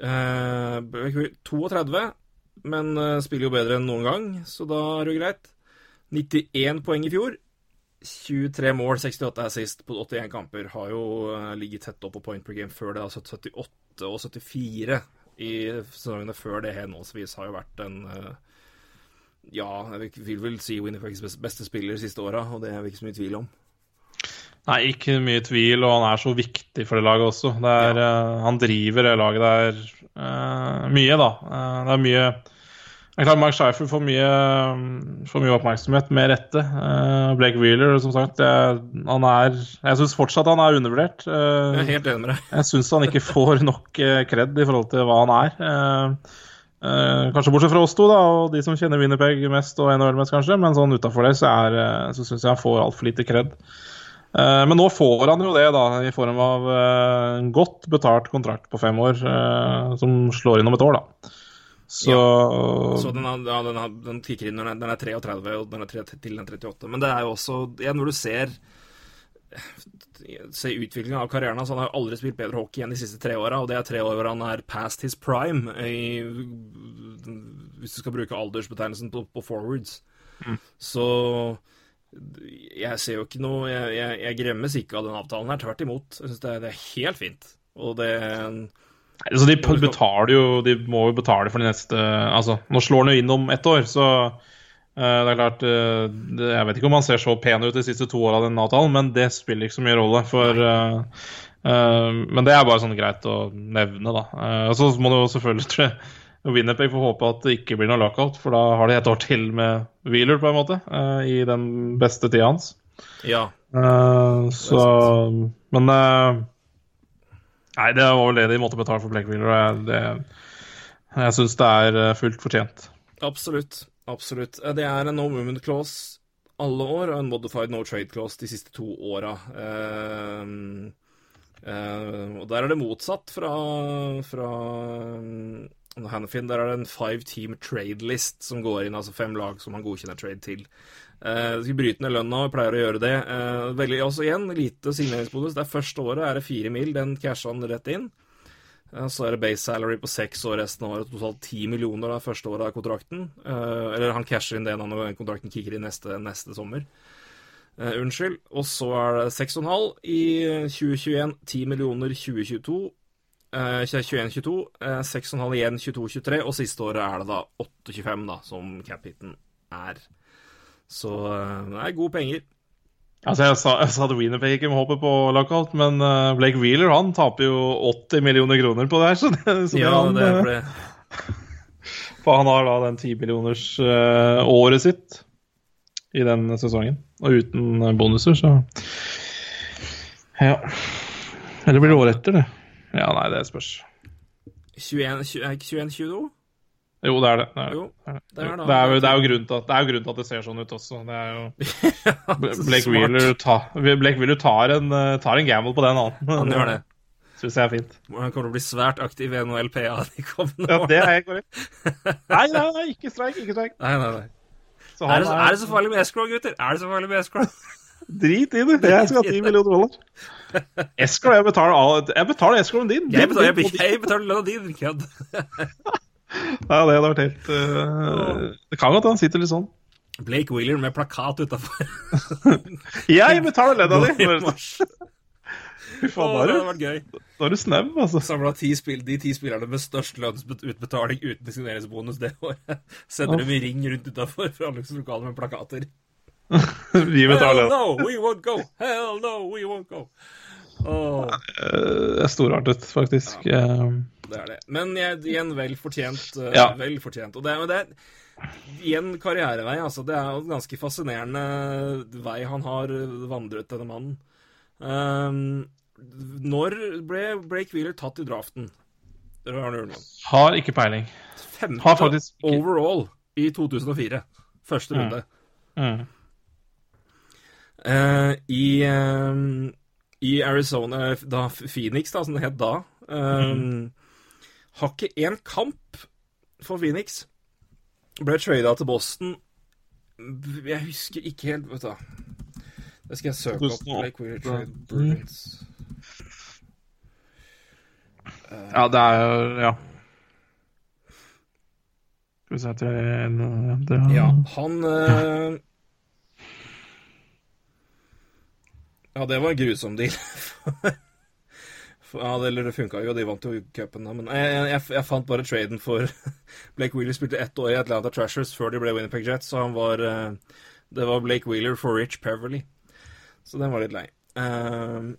A: Uh, 32, men spiller jo bedre enn noen gang, så da er det jo greit. 91 poeng i fjor. 23 mål, 68 assist på 81 kamper. Har jo uh, ligget tett opp på point per game før det. Altså 78 og 74 i sesongene før det henholdsvis har jo vært en uh, Ja, jeg vil vel si Winnipegs beste spiller de siste åra, og det er vi ikke så mye tvil om.
B: Nei, ikke mye tvil, og han er så viktig for det laget også. Det er, ja. uh, han driver det laget der mye, da. det er mye jeg er klart Mark Scheifer får mye, får mye oppmerksomhet, med rette. Uh, Blake Wheeler, som sagt, jeg, han er Jeg syns fortsatt han er undervurdert.
A: Uh, jeg er helt enig med deg.
B: jeg syns han ikke får nok uh, kred i forhold til hva han er. kanskje bortsett fra oss to, da, og de som kjenner Winnerpeg mest og NHL mest, kanskje. Men sånn utafor det så, er, så syns jeg han får altfor lite kred. Men nå får han jo det da, i form av en godt betalt kontrakt på fem år, som slår inn om et år. da. Så,
A: ja, så den, ja, den, den kicker inn når den er 33, og den er 3, til den 38. Men det er jo også ja, Når du ser ser utviklingen av karrieren hans. Han har jo aldri spilt bedre hockey enn de siste tre åra, og det er tre år hvor han er past his prime, i, hvis du skal bruke aldersbetegnelsen på, på forwards. Mm. Så jeg ser jo ikke noe Jeg, jeg, jeg gremmes ikke av den avtalen her. Tvert imot. Jeg syns det, det, er helt fint. Og det
B: Altså, de betaler jo De må jo betale for de neste Altså, nå slår han jo inn om ett år, så uh, det er klart uh, det, Jeg vet ikke om han ser så pen ut de siste to åra av den avtalen, men det spiller ikke så mye rolle. For uh, Men det er bare sånn greit å nevne, da. Uh, så må du jo selvfølgelig tre Winnerpeg får håpe at det ikke blir noe lockout, for da har de et år til med Wheeler, på en måte, i den beste tida hans.
A: Ja.
B: så Men Nei, det var vel det de måtte betale for Blake Wheeler. Jeg syns det er eh, fullt fortjent.
A: Absolutt. Absolutt. Eh, Det er en no movement clause alle år og en modified no trade clause de siste to åra. Uh, uh, og der er det motsatt fra, fra um, Hannafin. Der er det en five team trade list som går inn, altså fem lag som man godkjenner trade til. Eh, skal bryte ned lønna og pleier å gjøre det. Uh, veldig, også igjen, lite signeringsbonus. Det er første året er det fire mil, den casha han rett inn. Uh, Så er det base salary på seks år resten av året, totalt ti millioner det første året av kontrakten. Uh, eller han casher inn det når kontrakten kicker inn neste, neste sommer. Uh, unnskyld. Og så er det 6,5 i 2021, 10 millioner 2022. Uh, 21-22, uh, 6,5 igjen 22-23, og siste året er det da 8,25 da, som cap-hiten er. Så eh, det er gode penger.
B: Altså, jeg sa, jeg sa at Winnipeg ikke må håpe på lockout, men eh, Blake Wheeler han taper jo 80 millioner kroner på det her. Så det, så
A: Ja,
B: han,
A: det er
B: eh,
A: for det.
B: For han har da den 10 millioners eh, året sitt i den sesongen. Og uten eh, bonuser, så Ja. Eller blir det året etter, det? Ja, nei, det spørs.
A: 21, 20 er ikke 21-22?
B: Jo, det er det. Det er,
A: Jo,
B: det er,
A: det er
B: det jo, det er jo grunnen til at, det er jo grunnen til at det ser sånn ut også. Det er jo Blake Wheeler, ta, Blake Wheeler tar, en, eh, tar en gamble på den, han.
A: Han gjør det.
B: Syns jeg er fint.
A: Han kommer til å bli svært aktiv i NHL-PA de kommende
B: Ja, det er helt korrekt. Nei, nei, nei, ikke streik, ikke streik.
A: Nei, nei, nei.
B: Så
A: Er det, er det så farlig med escrow, gutter? Er det så farlig med escrow?
B: Drit i det. Jeg skal ha 10 millioner dollar. Escrow, jeg betaler, jeg betaler escrowen din.
A: Jeg betaler, jeg, jeg betaler lønna di, din kødd.
B: Ja, det hadde vært helt uh, Det kan godt han sitter litt sånn.
A: Blake Wheeler med plakat utafor.
B: Jeg betaler ledda di! Fy faen,
A: det
B: da er du- du snau, altså.
A: Samla de ti spillerne med størst lønnsutbetaling uten signeringsbonus det året. Sender dem i ring rundt utafor lokaler med plakater.
B: Vi betaler Hell
A: no, we won't go! Hell no, we won't go! Åh,
B: Eh, Det er storartet, faktisk. Eh,
A: det er det. Men jeg, igjen vel fortjent. eh,
B: Ja.
A: Vel fortjent. Og det, men det er igjen karrierevei. altså Det er jo en ganske fascinerende vei han har vandret, denne mannen. Um, når ble Blake Wheeler tatt i draften?
B: Har ikke peiling.
A: Femte
B: Har faktisk ikke-
A: overall i 2004. Første
B: Mm.
A: runde.
B: Mm.
A: Uh, i, um, I Arizona, da Phoenix, da, som det het da Um,
B: Mm.
A: Har ikke én kamp for Phoenix. Ble trada til Boston. Jeg husker ikke helt, vet du. Det skal jeg søke opp.
B: 2008.
A: Blake Wheeler trade Bruins.
B: Ja, det er jo Ja. Skal vi se etter en det,
A: Ja, han eh, Ja, det var en grusom deal. Ja, det, eller det funka jo, de vant jo cupen. Men jeg, jeg, jeg fant bare traden for Blake Wheeler spilte ett år i Atlanta Trashers før de ble Winnipeg Jets, så han var eh, Det var Blake Wheeler for Rich Peverly. Så den var litt lei. Eh,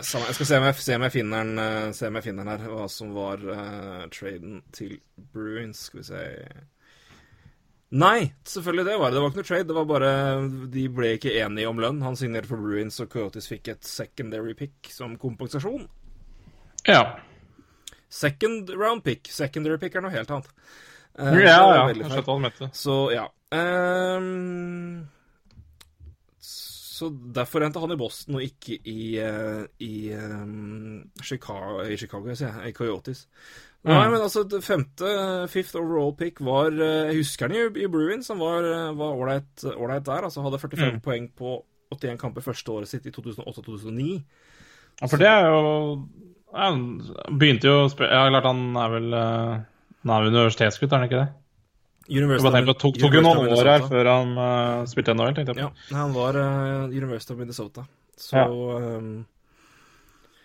A: jeg skal se om jeg, se om jeg finner den eh, Se om jeg finner den her, hva som var uh, traden til Bruins. Skal vi se Nei, selvfølgelig det var det. Det var ikke noe trade. Det var bare De ble ikke enige om lønn. Han signerte for Bruins, og Coyotes fikk et secondary pick som kompensasjon.
B: Ja.
A: Second round pick. Secondary pick er noe helt annet.
B: Ja,
A: Eh,
B: ja. Jeg skjønte hva du mente.
A: Så ja. Um, så derfor endte han i Boston og ikke i, eh, i um, Chicago, i Chicago, sier jeg, i Coyotes. Nei,
B: Mm.
A: men altså, det femte, fifth overall pick var eh, Jeg husker han i, i Bruins. Han var eh, ålreit der. Altså hadde 45
B: Mm.
A: poeng på 81 kamper første året sitt i 2008-2009.
B: Ja, for det er jo Han begynte jo å spille Ja, klart han er vel eh, Han er vel universitetsgutt, er han ikke det?
A: University
B: på, tok, tok jo noen år her før han uh, spilte NHL, tenkte jeg på.
A: Ja, han var uh, University of Minnesota. Så
B: Ja.
A: ehm,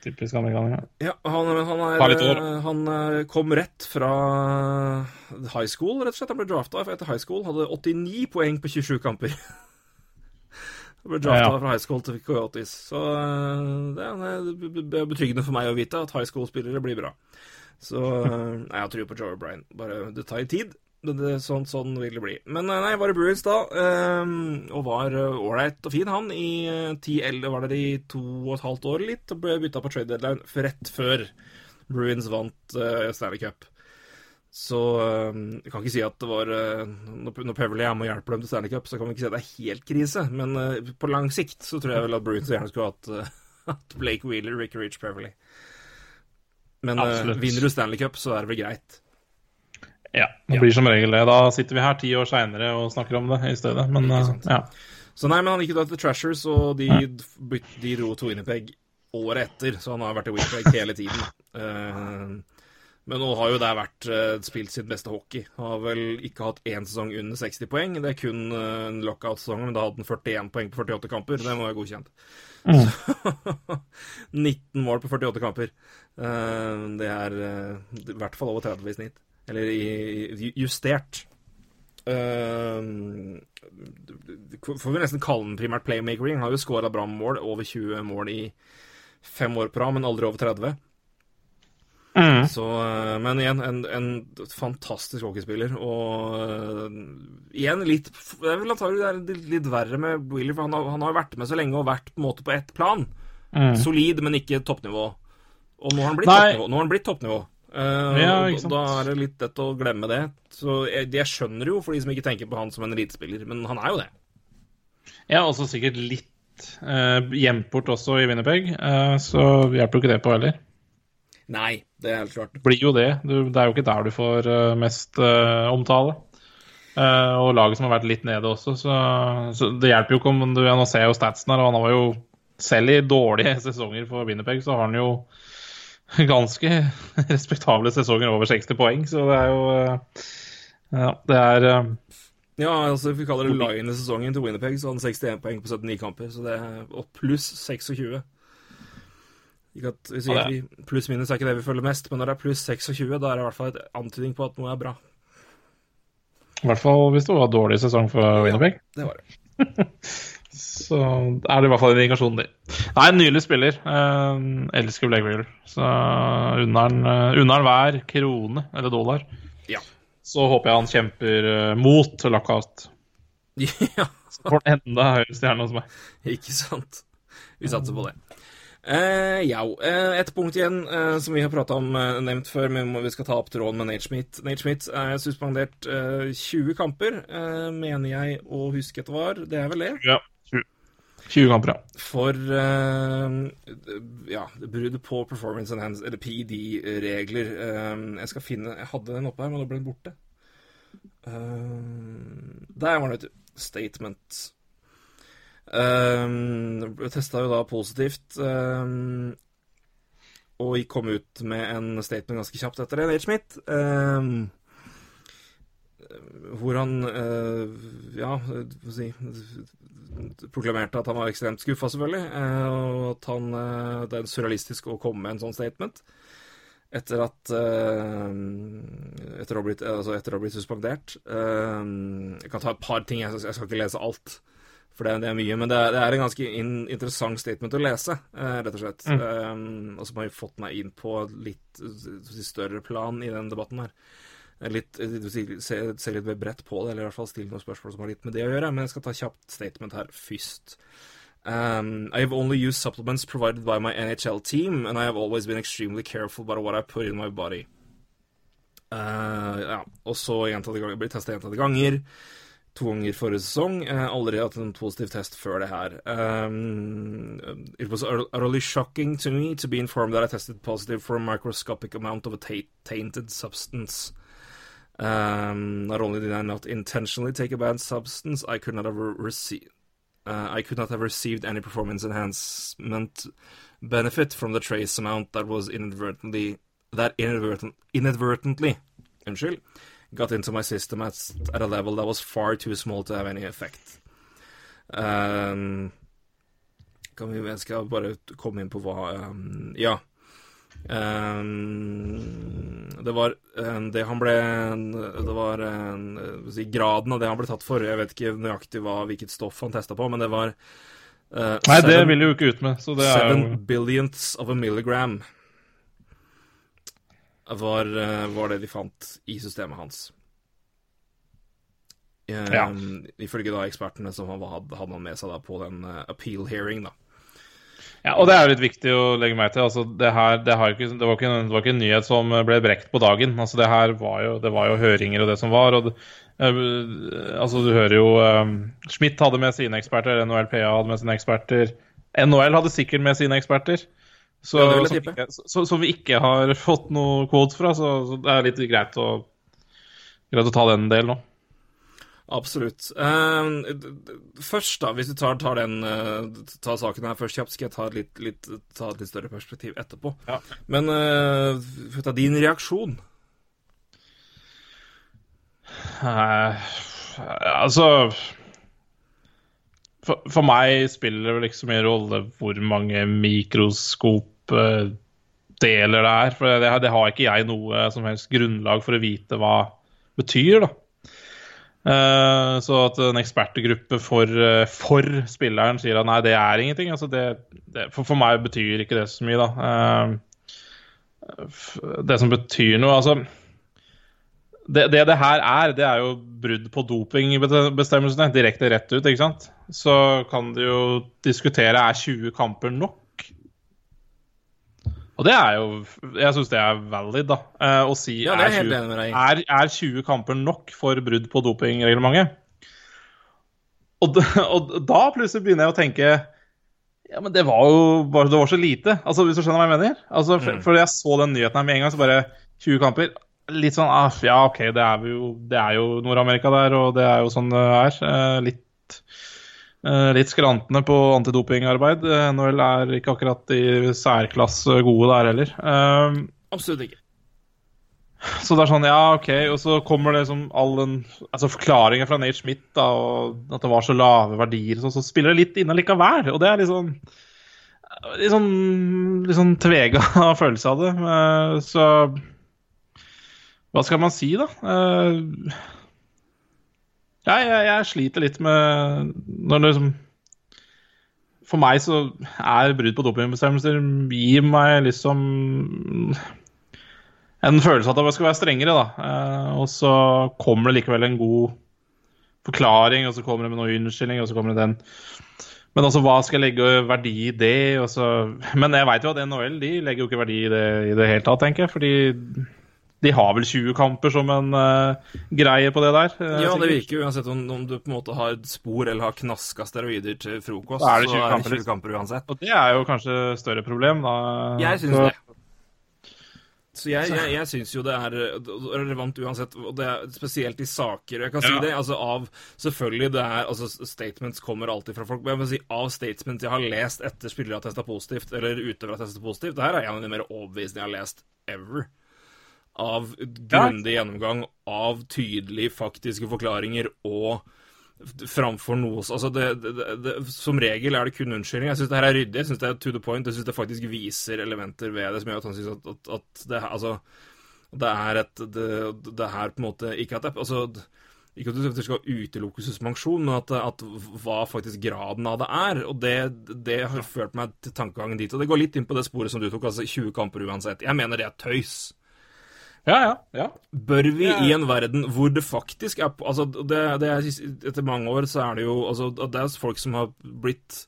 B: Typisk amerikaner. Ja.
A: Ja, han, han, er, eh, han eh, kom rett fra high school, rett og slett. Han ble drafta etter high school. Hadde 89 poeng på 27 kamper. Han ble drafta
B: Ja.
A: fra high school til Coyotes. Så eh, det er betryggende for meg å vite at high school-spillere blir bra. Så nei, jeg tror på Joe O'Brien. Bare det tar tid. Det, det, sånn, sånn vil det bli. Men eh, nei, jeg var i Bruins da, eh, og var ålreit og fin, han. I eh, 10 eller var det i to og et halvt år litt, og ble bytta på trade deadline rett før Bruins vant uh, Stanley Cup. Så uh, jeg kan ikke si at det var uh, Når Peverly er med og hjelper dem til Stanley Cup, så kan vi ikke si at det er helt krise. Men uh, på lang sikt så tror jeg vel at Bruins gjerne skulle hatt uh, Blake Wheeler, Ricky Rich Peverly. Men
B: Absolutt.
A: vinner du Stanley Cup, så er det vel greit.
B: Ja, det
A: Ja.
B: blir som regel det. Da sitter vi her ti år seinere og snakker om det i stedet. Men eh, ja.
A: Så nei, men han gikk jo da til Trashers, og de, de dro to Winnipeg året etter, så han har vært i Winnipeg hele tiden. Uh, men nå har jo det vært uh, spilt sitt beste hockey. Har vel ikke hatt én sesong under 60 poeng. Det er kun uh, en lockout-sesong, men da hadde han 41 poeng på 48 kamper. Det må være godkjent. Så, 19 mål på 48 kamper. Eh, det er i hvert fall over 30 i snitt. Eller i, justert. Uh, får vi nesten kalle den primært playmakering. Han har jo scora bra mål, over 20 mål i fem år på rad, men aldri over 30.
B: Mm.
A: Så, eh, men igjen, en, en fantastisk hockeyspiller. Og uh, igjen litt Det er vel antagelig det er litt, litt verre med Willy, for han har, han har vært med så lenge og vært på en måte på ett plan.
B: Mm.
A: Solid, men ikke toppnivå. Og nå har han blitt
B: Nei.
A: toppnivå. Nå har han blitt toppnivå. Eh,
B: Ja,
A: da er det litt lett å glemme det. Så jeg, jeg skjønner jo, for de som ikke tenker på han som en elitespiller, men han er jo det.
B: Ja, også sikkert litt uh, gjemt bort også i Winnerpeg, uh, så hjelper jo ikke det på heller.
A: Nei, det er helt klart.
B: Blir jo det. Du, det er jo ikke der du får uh, mest eh, omtale. Eh, og laget som har vært litt nede også, så, så det hjelper jo ikke om du ja, Nå ser jeg jo statsen her, og han var jo selv i dårlige sesonger for Winnerpeg, så har han jo ganske respektable sesonger over 60 poeng, så det er jo eh, Ja, det er eh,
A: Ja, altså vi kaller det line-sesongen til Winnerpeg, så hadde han 61 poeng på 79 kamper. Så det er, og pluss 26. Ikke at, vi sier
B: Ja,
A: vi, Pluss minus er ikke det vi følger mest, men når det er pluss 26, da er det i hvert fall et antydning på at noe er bra.
B: I hvert fall hvis det var dårlig sesong for Winnerpeg.
A: Det var det.
B: Så er det i hvert fall en indikasjon, det. Nei, en nylig spiller. Eh, elsker Blake Wheeler. Så unner han, eh, hver krone eller dollar.
A: Ja.
B: Så håper jeg han kjemper eh, mot lockout.
A: ja,
B: Så får han enda høyere stjerne hos meg.
A: ikke sant. Vi satser på det. Eh, ja, et punkt igjen eh, som vi har prata om, nevnt før, men vi skal ta opp tråden med Nate Schmidt. Nate Schmidt er suspendert eh, 20 kamper, mener jeg å huske at det var. Det er vel det?
B: Ja. 20, 20 kamper, ja.
A: For uh, ja, brudd på performance enhanced, eller PD-regler. Uh, jeg skal finne Jeg hadde den oppe her, men nå ble den borte. Uh, der var den, vet du. Statement. Uh, Testa jo da positivt. Uh, og kom ut med en statement ganske kjapt etter det, Nate Schmidt. Uh, hvor han eh, ja, hva skal jeg si proklamerte at han var ekstremt skuffa, selvfølgelig. eh, og at han eh, Det er surrealistisk å komme med en sånn statement etter at eh, etter, å ha blitt, altså blitt suspendert. Jeg kan ta et par ting, jeg skal, ikke lese alt. For det, det er mye, men det er, det er en ganske in, interessant statement å lese, rett og slett. Eh, og som har fått meg inn på litt større plan i den debatten her. Litt, eh, se, se litt mer bredt på det, eller i hvert fall stille noen spørsmål som har litt med det å gjøre. Men jeg skal ta kjapt statement her først. Um, I have only used supplements provided by my NHL team, and I have always been extremely careful about what I put in my body. Uh, ja, og så blir testa gjentatte ganger. To ganger forrige sesong. Uh, aldri hatt en positiv test før det her. Um, it was utterly shocking to me to be informed that I tested positive for a microscopic amount of a tainted substance. Um, not only did I not intentionally take a banned substance, I could not have received. Uh, I could not have received any performance enhancement benefit from the trace amount that was inadvertently that inadvertent, inadvertently unnskyld, got into my system at, at a level that was far too small to have any effect. Um, kan vi, jeg skal bare komme inn på hva um, Ja. Um, det var det han ble Det var um, si, graden av det han ble tatt for. Jeg vet ikke nøyaktig hva, hvilket stoff han testa på, men det var uh,
B: Nei, det vil jo ikke ut med, så det er
A: Seven
B: jo
A: billionths of a milligram var, eh, var det de fant i systemet hans. Um,
B: Ja.
A: Ifølge da ekspertene som han hadde, hadde han med seg da på den eh, appeal hearing, da.
B: Ja, og det er jo litt viktig å legge meg til. Altså, det, her, det, har ikke, det, var ikke, det var ikke en nyhet som ble brekt på dagen. Altså, det her var jo, det var jo høringer og det som var. og eh, altså, Du hører jo um, Schmidt hadde med sine eksperter, NHLPA hadde med sine eksperter. NHL hadde sikkert med sine eksperter. Så,
A: Ja,
B: som, ikke, så, som vi ikke har fått noe quotes fra. Så, så det er litt greit å, greit å ta den delen nå.
A: Absolutt. Eh, d- først, da, hvis du tar, tar den eh, tar saken her først kjapt, skal jeg ta litt, litt, ta et litt større perspektiv etterpå.
B: Ja.
A: Men uh, din reaksjon.
B: Uh, altså for, for meg spiller det vel ikke så mye rolle hvor mange mikroskopdeler det er. For det, det har ikke jeg noe som helst grunnlag for å vite hva betyr, da. Eh, så at en ekspertgruppe for, eh, for spilleren sier at nei, det er ingenting, altså det, det, for, for meg betyr ikke det så mye, da. Eh, det som betyr noe, altså det, det det her er, det er jo brudd på dopingbestemmelsene. Direkte rett ut, ikke sant? Så kan du jo diskutere er 20 kamper nok. Og det er jo Jeg syns det er valid, da. eh, Å si
A: Ja, er
B: 20
A: enig med deg i.
B: er, er 20 kamper nok for brudd på dopingreglementet? Og, og da plutselig begynner jeg å tenke Ja, men det var jo bare, det var så lite. Altså, Hvis du skjønner hva jeg mener? Altså, for, for jeg så den nyheten her med en gang, så bare 20 kamper. Litt sånn ah, Ja, OK, det er, jo, det er jo Nord-Amerika der, og det er jo sånn det er. Eh, litt Litt skrantende på antidopingarbeid. Eh, NHL er ikke akkurat i særklasse gode der heller. Eh,
A: Absolutt ikke.
B: så det er sånn, ja, OK. Og så kommer det liksom all den altså forklaringen fra Nate Schmidt, da, og at det var så lave verdier, så, så spiller det litt inne likevel. Og det er sånn Litt sånn, litt sånn tvega følelse av det. Eh, Så hva skal man si, da? Eh, ja, jeg, jeg sliter litt med når det liksom For meg så er brudd på dopingbestemmelser gir meg liksom en følelse av at jeg skal være strengere, da. Eh, og så kommer det likevel en god forklaring, og så kommer det med noe unnskyldning, og så kommer det den. Men altså, hva skal jeg legge verdi i det? Så... Men jeg veit jo at NHL de legger jo ikke verdi i det i det hele tatt, tenker jeg. Fordi de har vel 20 kamper som en uh, greie på det der. Uh,
A: Ja, det virker uansett om, om du på en måte har spor eller har knaska steroider til frokost,
B: Da er det
A: så er det
B: kamper,
A: 20 kamper uansett.
B: Og det er jo kanskje større problem, da.
A: Jeg syns
B: Så-
A: det. Så jeg, jeg, jeg syns jo det er eh, relevant uansett, og det er spesielt i saker. Jeg kan si
B: Ja.
A: det, altså av Selvfølgelig, det er altså Statements kommer alltid fra folk, men jeg må si av statements jeg har lest etter spillere har testa positivt, eller utøvere har testa positivt, det her er en av de mer overbevisende jeg har lest ever. Av grundig gjennomgang, av tydelige, faktiske forklaringer og framfor noe Altså, det, det, det, som regel er det kun unnskyldning. Jeg syns det her er ryddig, jeg syns det er to the point, jeg syns det faktisk viser elementer ved det som gjør at han syns at, at, at det Altså, det er et Det, det her på en måte Ikke at det Altså, ikke at du skal utelukke suspensjon, men at, at hva faktisk graden av det er. Og det, det har ført meg til tankegangen dit. Og det går litt inn på det sporet som du tok, altså 20 kamper uansett. Jeg mener det er tøys.
B: Ja, ja. ja.
A: Bør vi i en verden hvor det faktisk er altså det, det er, Etter mange år så er det jo altså, Det er folk som har blitt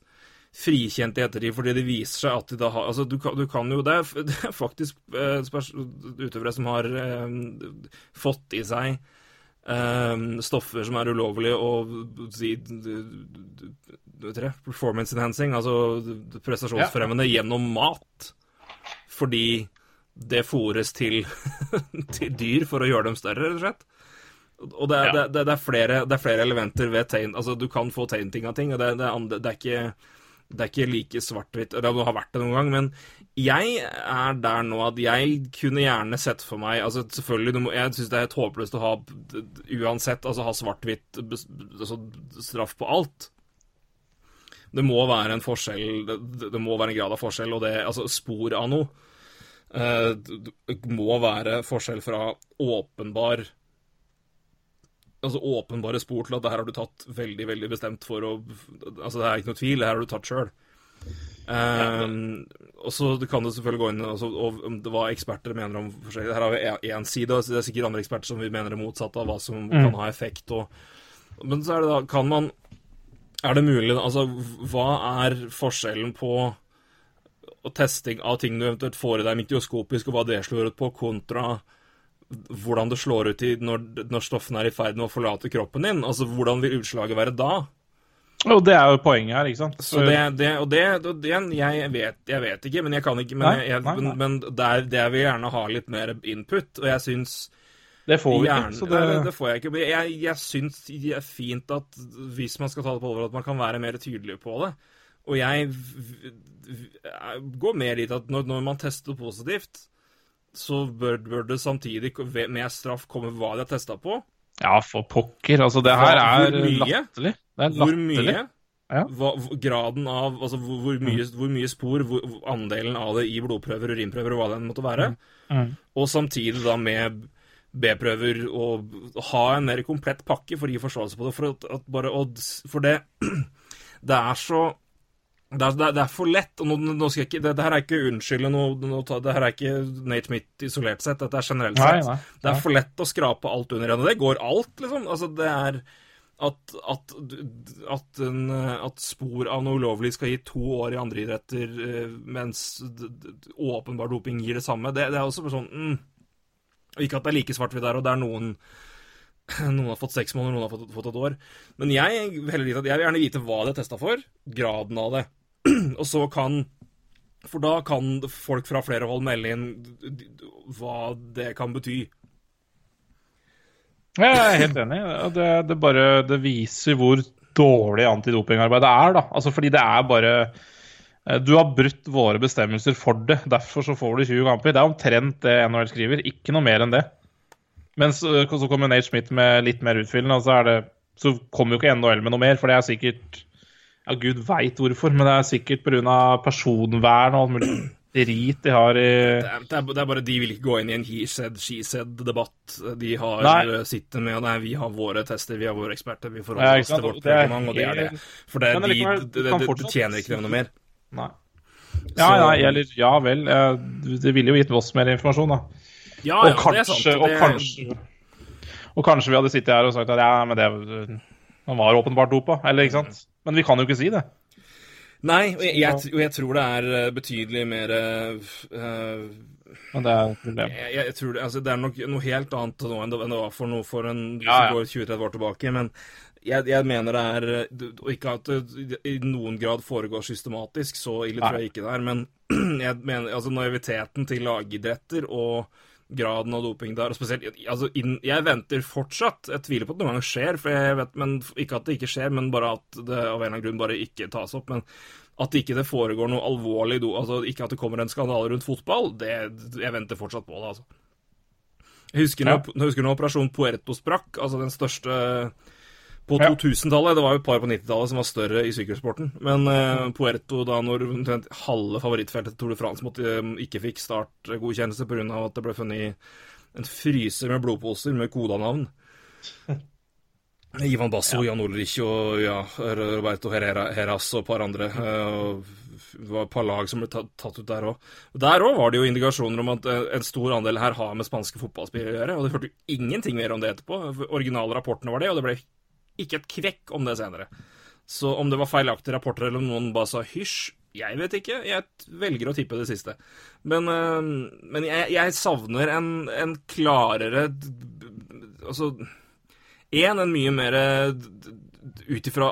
A: frikjent i ettertid fordi det viser seg at de da har altså du kan, du kan jo Det er, det er faktisk eh, utøvere som har eh, fått i seg eh, stoffer som er ulovlige og si performance enhancing, altså prestasjonsfremmende gjennom mat. Fordi det fôres til, til dyr for å gjøre dem større, rett og slett. Og det er,
B: Ja.
A: det, det, er flere, det er flere elementer ved tegn Altså, du kan få tegnting av ting, og det, det, er, er ikke det er ikke like svart-hvitt, eller det har vært det noen gang, men jeg er der nå at jeg kunne gjerne sett for meg altså selvfølgelig, må, Jeg syns det er helt håpløst å ha uansett, altså ha svart-hvitt altså, straff på alt. Det må være en forskjell, det, det må være en grad av forskjell, og det, altså spor av noe. Eh, det må være forskjell fra åpenbar Altså åpenbare spor til at det her har du tatt veldig, veldig bestemt for å Altså det er ikke noe tvil, det her har du tatt sjøl. og så kan det selvfølgelig gå inn altså, og, om det hva eksperter mener om forskjellig Her har vi én side, og det er sikkert andre eksperter som vi mener det motsatte av hva som kan ha effekt. Og, men så er det da Kan man Er det mulig Altså, hva er forskjellen på og testing av ting du eventuelt får i deg mikroskopisk, og hva det slår ut på, kontra hvordan det slår ut i når, når stoffene er i ferd med å forlate kroppen din. Altså, hvordan vil utslaget være da?
B: Og det er jo poenget her, ikke sant?
A: Så det, det, og det, det jeg, vet, jeg vet ikke, men jeg kan ikke Men,
B: Nei,
A: jeg,
B: nei, nei.
A: men, men der, der vil jeg gjerne ha litt mer input, og jeg syns
B: det får vi
A: Gjerne,
B: ikke. Så det,
A: det får jeg ikke. Men jeg, jeg syns det er fint at hvis man skal ta det på alvor, at man kan være mer tydelig på det. Og jeg går mer dit at når, når man tester positivt, så bør, bør det samtidig med straff komme hva de har testa på.
B: ja, for pokker. Altså, det her er latterlig. Det er
A: Hvor mye?
B: Ja.
A: Hva, graden av Altså hvor, hvor, mye, hvor mye spor, hvor, andelen av det i blodprøver, urinprøver og hva det måtte være.
B: Mm.
A: Og samtidig da med B-prøver og ha en mer komplett pakke for å gi forståelse på det. For, at, at bare, for det Det er så det er, det er- for lett. og nå, nå skal jeg ikke, det, det her er ikke unnskylde noe, Det her er ikke Nate Smith isolert sett, dette er generelt
B: Nei,
A: sett.
B: nei.
A: Det er for lett å skrape alt under og Det går alt, liksom. Altså, det er at, at, at, en, at spor av noe ulovlig skal gi to år i andre idretter, eh, mens åpenbar doping gir det samme, det, det er også sånn mm. Ikke at det er like svart-hvitt der, og det er noen noen har fått seks måneder, noen har fått, fått et år. Men jeg vil gjerne vite hva det er testa for, graden av det. Og så kan For da kan folk fra flere hold melde inn hva det kan bety.
B: Jeg er helt enig. Det, det, bare, det viser hvor dårlig antidopingarbeid det er. da. Altså Fordi det er bare eh, Du har brutt våre bestemmelser for det. Derfor så får du 20 kamper. Det er omtrent det NHL skriver. Ikke noe mer enn det. Men så, så kommer Nate Smith med litt mer utfyllende, og så, det, så kommer jo ikke NHL med noe mer. For det er sikkert Ja, gud veit hvorfor, men det er sikkert pga. personvern og alt mulig drit de har i
A: Det er, det, er, det er bare de vil ikke gå inn i en he said, she said-debatt. De har
B: Nei.
A: eh, sitter med Nei, vi har våre tester, vi har våre eksperter, vi forholder oss til vårt
B: og
A: reglement, og det er det. For det, de, det, det, tjener ikke dem noe mer.
B: Nei. Ja, nei, eller ja vel. Det ville jo gitt oss mer informasjon, da.
A: Ja,
B: og,
A: ja, det er
B: kanskje,
A: sant.
B: og, kanskje, og kanskje vi hadde sittet her og sagt at ja, men det Han var åpenbart dopa, eller ikke sant? Men vi kan jo ikke si det.
A: Nei, og jeg, jeg, jeg tror det er eh, betydelig mer eh,
B: Men det er et problem.
A: jeg, jeg tror det, altså, det er nok noe helt annet nå enn det, enn det var for, noe, for en
B: Ja, ja.
A: 20-30 år tilbake. Men jeg, jeg mener det er Og ikke at det i noen grad foregår systematisk, så ille tror jeg ikke det er. Men jeg mener altså naiviteten til lagidretter og graden av doping der, og spesielt altså, inn, Jeg venter fortsatt Jeg tviler på at det noen gang skjer, for jeg vet, men ikke at det ikke skjer, men bare at det av en eller annen grunn bare ikke tas opp. men at ikke det foregår noe alvorlig altså ikke at det kommer en skandale rundt fotball, det, jeg venter fortsatt på det, altså. Jeg husker,
B: Ja.
A: når, jeg husker når Operasjon Puerto sprakk, altså den største på 2000-tallet. Det var jo et par på 90-tallet som var større i sykkelsporten. Men eh, Puerto, da når omtrent halve favorittfeltet til Tour de France måtte, eh, ikke fikk startgodkjennelse pga. at det ble funnet en fryser med blodposer med kodanavn. Ivan Basso, Jan Ulrich og ja, Roberto Herrera, Heras og et par andre. eh, Det var et par lag som ble tatt, ut der òg. Der òg var det jo indikasjoner om at eh, en stor andel her har med spanske fotballspillere å gjøre. Og det hørte jo ingenting mer om det etterpå. Originale rapportene var det, og det ble ikke et kvekk om det senere. Så om det var feilaktige rapporter, eller om noen bare sa hysj, jeg vet ikke. Jeg velger å tippe det siste. Men, eh, men jeg, jeg savner en, en klarere Altså Én, en mye mer ut ifra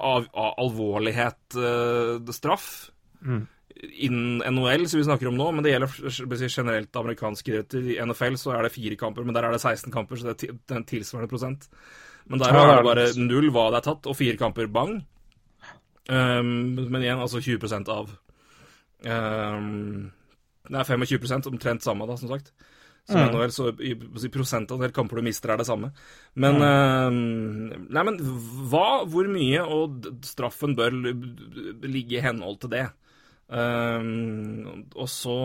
A: alvorlighet eh, straff innen NHL, som vi snakker om nå, men det gjelder generelt amerikanske idretter. I NFL så er det fire kamper, men der er det 16 kamper, så det er det er en tilsvarende prosent. Men der er
B: det
A: det
B: er
A: bare null hva det er tatt, og fire kamper bang. Um, men igjen, altså 20% av um, Nei, 25% omtrent samme, da, som sagt. Som
B: Mm.
A: NHL, så i, i prosentandel kamper du mister, er det samme. Men um, Nei, men hva, hvor mye, og straffen bør ligge i henhold til det. Um, og så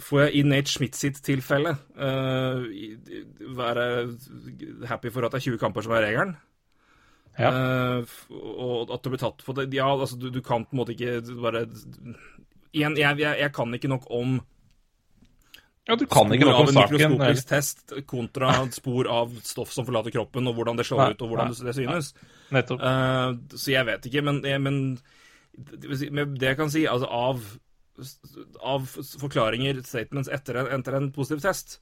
A: får jeg i Nate Schmidt sitt tilfelle uh, være happy for at det er 20 kamper som er regelen.
B: Ja.
A: Uh, og at du blir tatt på det Ja, altså, du, du kan på en måte ikke bare Igjen, jeg, jeg, jeg kan ikke nok om
B: Ja, du kan ikke
A: spor
B: noe
A: av
B: om
A: en
B: saken. eller-
A: mikroskopisk test kontra spor av stoff som forlater kroppen, og hvordan det slår
B: Nei,
A: ut, og hvordan
B: nei,
A: det synes.
B: Nettopp.
A: uh, så jeg vet ikke, men, men det jeg kan si, altså av av forklaringer, statements, etter en, etter en positiv test,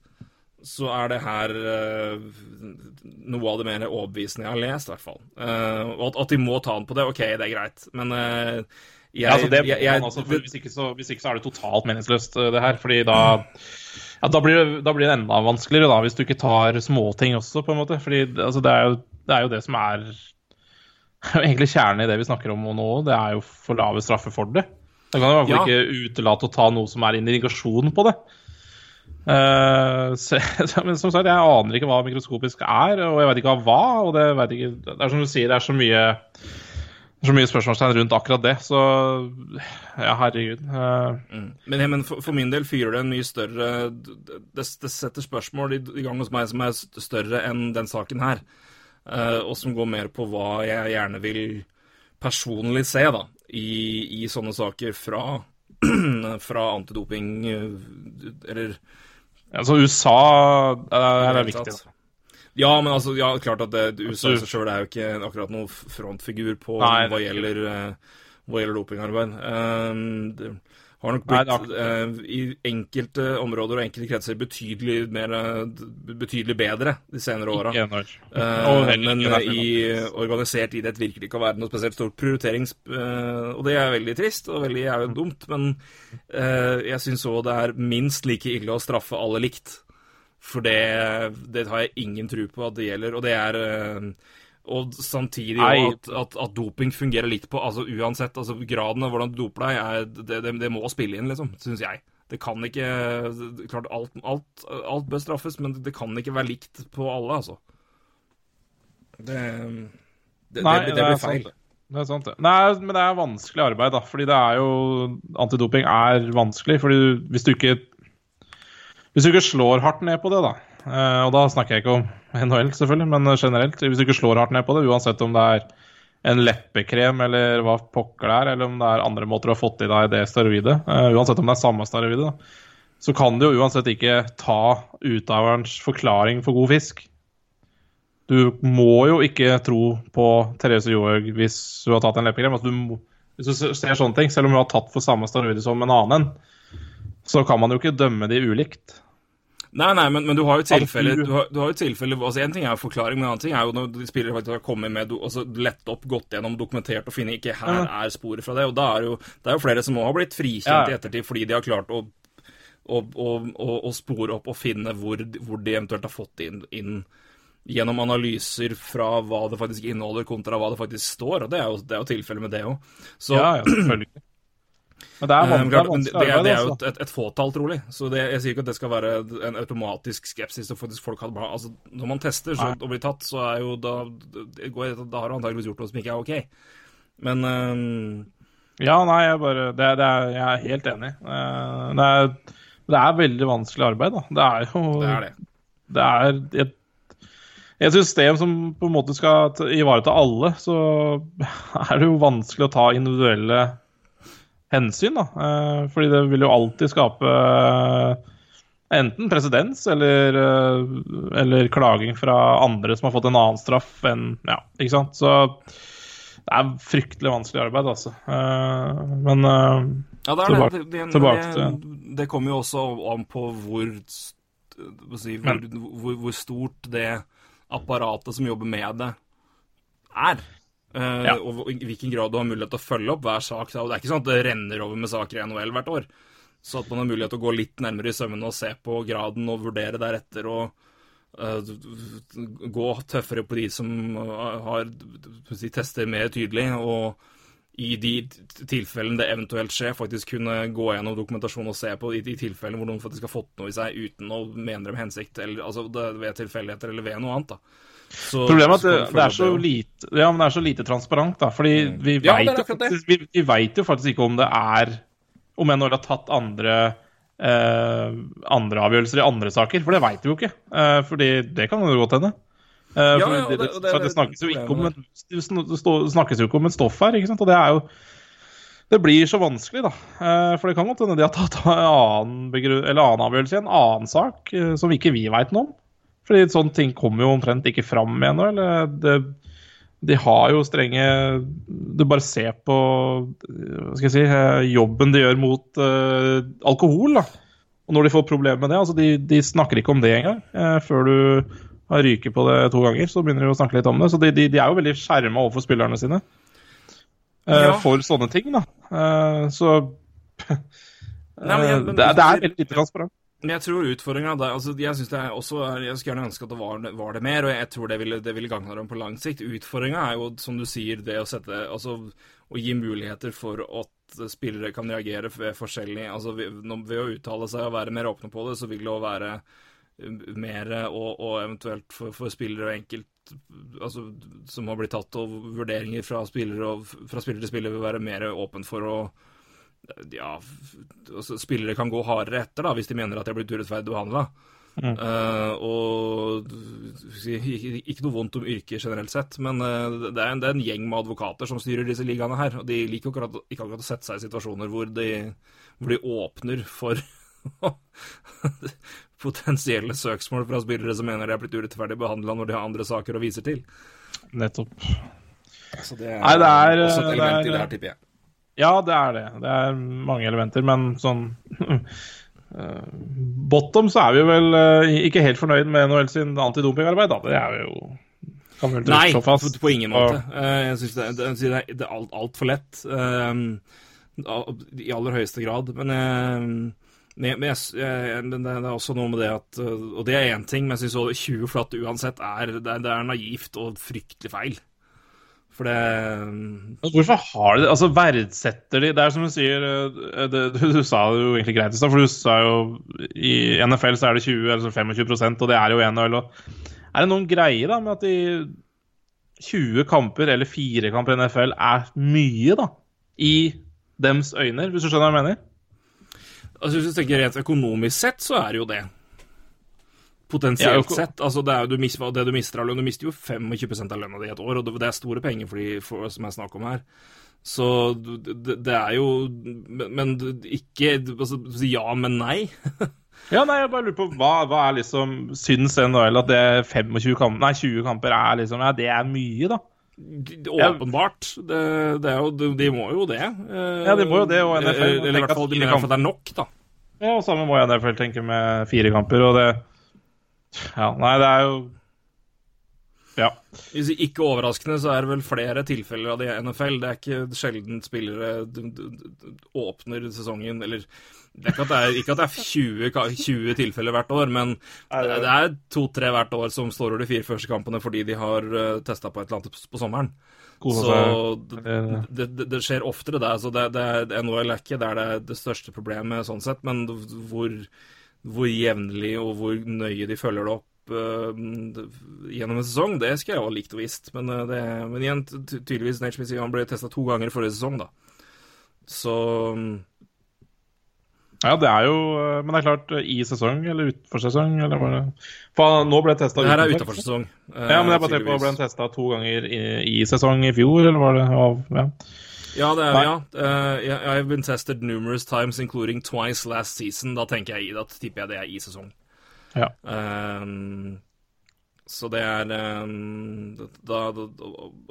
A: så er det her uh, noe av det mer overbevisende jeg har lest, i hvert fall. Uh, og at, at de må ta den på det, OK, det er greit, men uh, jeg,
B: Ja, altså det,
A: jeg, jeg,
B: altså, for hvis, ikke så, hvis ikke så er det totalt meningsløst, eh, det her. fordi da ja, da blir, det, da blir det enda vanskeligere, da, hvis du ikke tar småting også, på en måte. Fordi altså, det, er jo, det er jo det som er egentlig kjernen i det vi snakker om nå. Det er jo for lave straffer for det. Da kan du i hvert fall
A: Ja.
B: ikke utelate å ta noe som er indikasjon på det. Uh, så, men som sagt, jeg aner ikke hva mikroskopisk er, og jeg vet ikke hva og Det, ikke, det er som du sier, det er så mye så mye spørsmålstegn rundt akkurat det, så ja, herregud. Eh,
A: Men, men for, for min del fyrer det en mye større Det, det setter spørsmål i, i gang hos meg som er større enn den saken her. Uh, og som går mer på hva jeg gjerne vil personlig se da, i, i sånne saker fra, fra antidoping eh, Eller
B: altså USA eh,
A: det
B: er viktig. Da.
A: Ja, men altså, ja, klart at det, USA i
B: Altså-
A: seg sjøl er jo ikke akkurat noen frontfigur på
B: Nei,
A: hva
B: er
A: gjelder, eh, hva gjelder dopingarbeid. Um, har nok blitt eh, i enkelte områder og enkelte kretser betydelig, mer, eh, betydelig bedre de senere åra. Eh, men i organisert idrett virker det ikke å være noe spesielt stort prioriterings... eh, og det er veldig trist og veldig jævlig dumt, men eh, jeg syns òg det er minst like ille å straffe alle likt. For det, det har jeg ingen tro på at det gjelder, og det er eh, og samtidig jo at, at, at doping fungerer litt på altså Uansett, altså graden av hvordan du doper deg, er, det, det, det må spille inn, liksom, syns jeg. Det kan ikke Klart, alt, alt, alt bør straffes, men det kan ikke være likt på alle, altså. Det, det,
B: Nei,
A: det, det,
B: det
A: blir feil.
B: sant. Det er sant, det. Nei, men det er vanskelig arbeid, da. Fordi det er jo Antidoping er vanskelig. Fordi du- hvis du ikke Hvis du ikke slår hardt ned på det, da Og da snakker jeg ikke om NHL, selvfølgelig, men generelt. Hvis du ikke slår hardt ned på det, uansett om det er en leppekrem eller hva pokker det er, eller om det er andre måter å ha fått i deg det steroidet, eh, uansett om det er samme steroidet, så kan du jo uansett ikke ta utøverens forklaring for god fisk. Du må jo ikke tro på Therese Johaug hvis hun har tatt en leppekrem. Altså, du må, hvis du ser sånne ting, selv om hun har tatt for samme steroider som en annen, så kan man jo ikke dømme de ulikt.
A: Nei, nei, men, men du har jo
B: tilfelle,
A: tilfeller
B: du-
A: har, du har jo tilfeller, altså En ting er forklaring, men en annen ting er jo når de spillere faktisk har kommet med altså lett opp, gått gjennom, dokumentert og funnet ikke her er sporet fra det. Og da er jo, det er jo flere som òg har blitt frikjent i ettertid fordi de har klart å, og, og, å spore opp og finne hvor, hvor de eventuelt har fått inn, inn gjennom analyser fra hva det faktisk inneholder, kontra hva det faktisk står. Og det er jo, det er jo tilfellet med det òg. Så
B: Ja, ja, selvfølgelig. Men det er,
A: vanskelig,
B: van
A: men
B: det er
A: det, det, er jo
B: altså.
A: et, et, et fåtall, trolig. Så det, jeg sier ikke at det skal være en automatisk skepsis. Og faktisk folk hadde, altså, når man tester så, og blir tatt, så er jo da det går, Da har du antakeligvis gjort noe som ikke er OK. Men øhm,
B: Ja, nei, jeg bare det, det er, Jeg er helt enig. Eh, Det er, det veldig vanskelig arbeid, da. Det er jo
A: det er det.
B: det er et, et system som på en måte skal ivareta alle, så er det jo vanskelig å ta individuelle hensyn, da. Eh, Fordi det vil jo alltid skape eh, enten presedens eller, eh, eller klaging fra andre som har fått en annen straff enn Ja, ikke sant. Så det er fryktelig vanskelig arbeid, altså. Men
A: Ja, det
B: Tilbake-
A: det. Det,
B: tilbake
A: det, det kommer jo også an på hvor, si, hvor, hvor, hvor stort det apparatet som jobber med det, er. Eh,
B: Ja.
A: Og i hvilken grad du har mulighet til å følge opp hver sak. Og Det er ikke sånn at det renner over med saker i NHL hvert år. Så at man har mulighet til å gå litt nærmere i sømmene og se på graden og vurdere deretter. og eh, gå tøffere på de som eh, har de tester mer tydelig, og i de tilfellene det eventuelt skjer, faktisk kunne gå gjennom dokumentasjon og se på i de tilfellene hvor noen faktisk har fått noe i seg uten å mene det med hensikt, eller altså ved tilfeldigheter eller ved noe annet. da. Så-
B: Problemet er at det, det, er så lite, ja, men det er så lite transparent, da. Fordi vi
A: Ja, det
B: vet vi, vi vet jo faktisk ikke om det er Om NHL har tatt andre eh, andre avgjørelser i andre saker, for det vet vi jo ikke. Eh, fordi det kan jo godt hende. Eh,
A: Ja,
B: det,
A: det-
B: det,
A: det-
B: det
A: det-
B: snakkes jo ikke om et, det det snakkes jo ikke om et stoff her, ikke sant. Og det er jo Det blir så vanskelig, da. Eh, for det kan godt hende de har tatt en annen, eller annen avgjørelse i en annen sak eh, som ikke vi veit noe om. Fordi sånne ting kommer jo omtrent ikke fram med ennå. Eller det, de har jo strenge Du bare ser på hva skal jeg si, jobben de gjør mot uh, alkohol. da. Og når de får problemer med det altså de, de snakker ikke om det engang. Eh, før du har ryket på det to ganger, så begynner de å snakke litt om det. Så de, de, de er jo veldig skjerma overfor spillerne sine eh,
A: Ja.
B: for sånne ting, da. Eh, så
A: Nei, men jeg-
B: eh, det, det er veldig lite transparent.
A: Jeg tror utfordringa altså, Jeg synes det er også Jeg skulle gjerne ønske at det var, var det mer, og jeg tror det ville, det ville gagna dem på lang sikt. Utfordringa er jo, som du sier, det å sette Altså å gi muligheter for at spillere kan reagere ved forskjellig Altså ved, ved å uttale seg og være mer åpne på det, så vil det jo være uh, mer og, og eventuelt for, for spillere og enkelt altså, som har blitt tatt, og vurderinger fra spillere og fra spiller til spiller vil være mer åpen for å ja, altså, spillere kan gå hardere etter da, hvis de mener at de har blitt urettferdig behandla. og si, ikke, ikke noe vondt om yrket generelt sett, men uh, det, er en, det er en gjeng med advokater som styrer disse ligaene her. Og de liker jo akkurat, ikke akkurat å sette seg i situasjoner hvor de, hvor de åpner for potensielle søksmål fra spillere som mener de har blitt urettferdig behandla når de har andre saker å vise til.
B: Nettopp.
A: Så det er,
B: Nei, det er,
A: også et
B: det er-
A: i det her, tipper jeg.
B: Ja, det er det. Det er mange elementer, men sånn eh, Bottom så er vi vel eh, ikke helt fornøyd med NHL sin antidopingarbeid, da. Det er vi jo
A: Nei, på, ingen måte. Eh, jeg syns det, det, synes det er- er alt, altfor lett. I aller høyeste grad. Men, jeg, men jeg, jeg, men det er også noe med det at Og det er én ting, men jeg syns 20 flatt uansett er, det, er- det er naivt og fryktelig feil. For det
B: Hvorfor har de det? Altså, verdsetter de Det er som du sier eh, det, du, du sa det jo egentlig greit i stad, for du sa jo i NFL så er det 20 eller 25% og det er jo NHL. Er det noen greier da med at de 20 kamper eller fire kamper i NFL er mye, da? I dems øyne, hvis du skjønner hva jeg mener?
A: Altså, Hvis du tenker rent økonomisk sett, så er det jo det.
B: Ja,
A: Potensielt
B: øko-
A: sett. altså det, du mister, det du mister av lønn Du mister jo 25 av lønna di i et år, og det er store penger for de for, som er snakk om her. Så det, det er jo Men, men ikke altså, Ja, men nei.
B: Ja, nei, jeg bare lurer på hva, hva er liksom Syns NHL at det 25 kamper, nei, 20 kamper er liksom Ja, det er mye, da.
A: Åpenbart. Det, det jo, de, de må jo det. Eh,
B: Ja, de må jo det, og NFL
A: Eller i hvert fall de mener at det er nok, da.
B: Ja, og samme må jeg NFL tenke med fire kamper, og det Ja, nei, det er jo Ja.
A: Hvis Ikke overraskende så er det vel flere tilfeller av det i NFL. Det er ikke sjelden spillere åpner sesongen Eller det er ikke at det er, ikke at det er 20, 20 tilfeller hvert år, men det det er to-tre hvert år som står over de fire første kampene fordi de har testa på et eller annet på sommeren. Så det, det, det, det skjer oftere der. Så det, det, er- NHL er ikke der det er det største problemet sånn sett, men hvor, hvor jevnlig og hvor nøye de følger det opp eh, gjennom en sesong, det skal jeg ha likt og visst. Men, eh, det, men igjen, tydeligvis Nate Smith han ble testa to ganger forrige sesong, da. Så
B: Ja, det er jo eh, Men det er klart, i sesong eller utenfor sesong, eller var det For nå ble det testa
A: utenfor. her er utenfor sesong.
B: Ja, men jeg bare tenker på, ble den testa to ganger i, i sesong i fjor, eller var det av Ja.
A: Ja, det er ja. Uh, I've been tested numerous times, including twice last season. Da tenker jeg i det, tipper jeg det er i sesong.
B: ja.
A: Um, så det er um, da, da,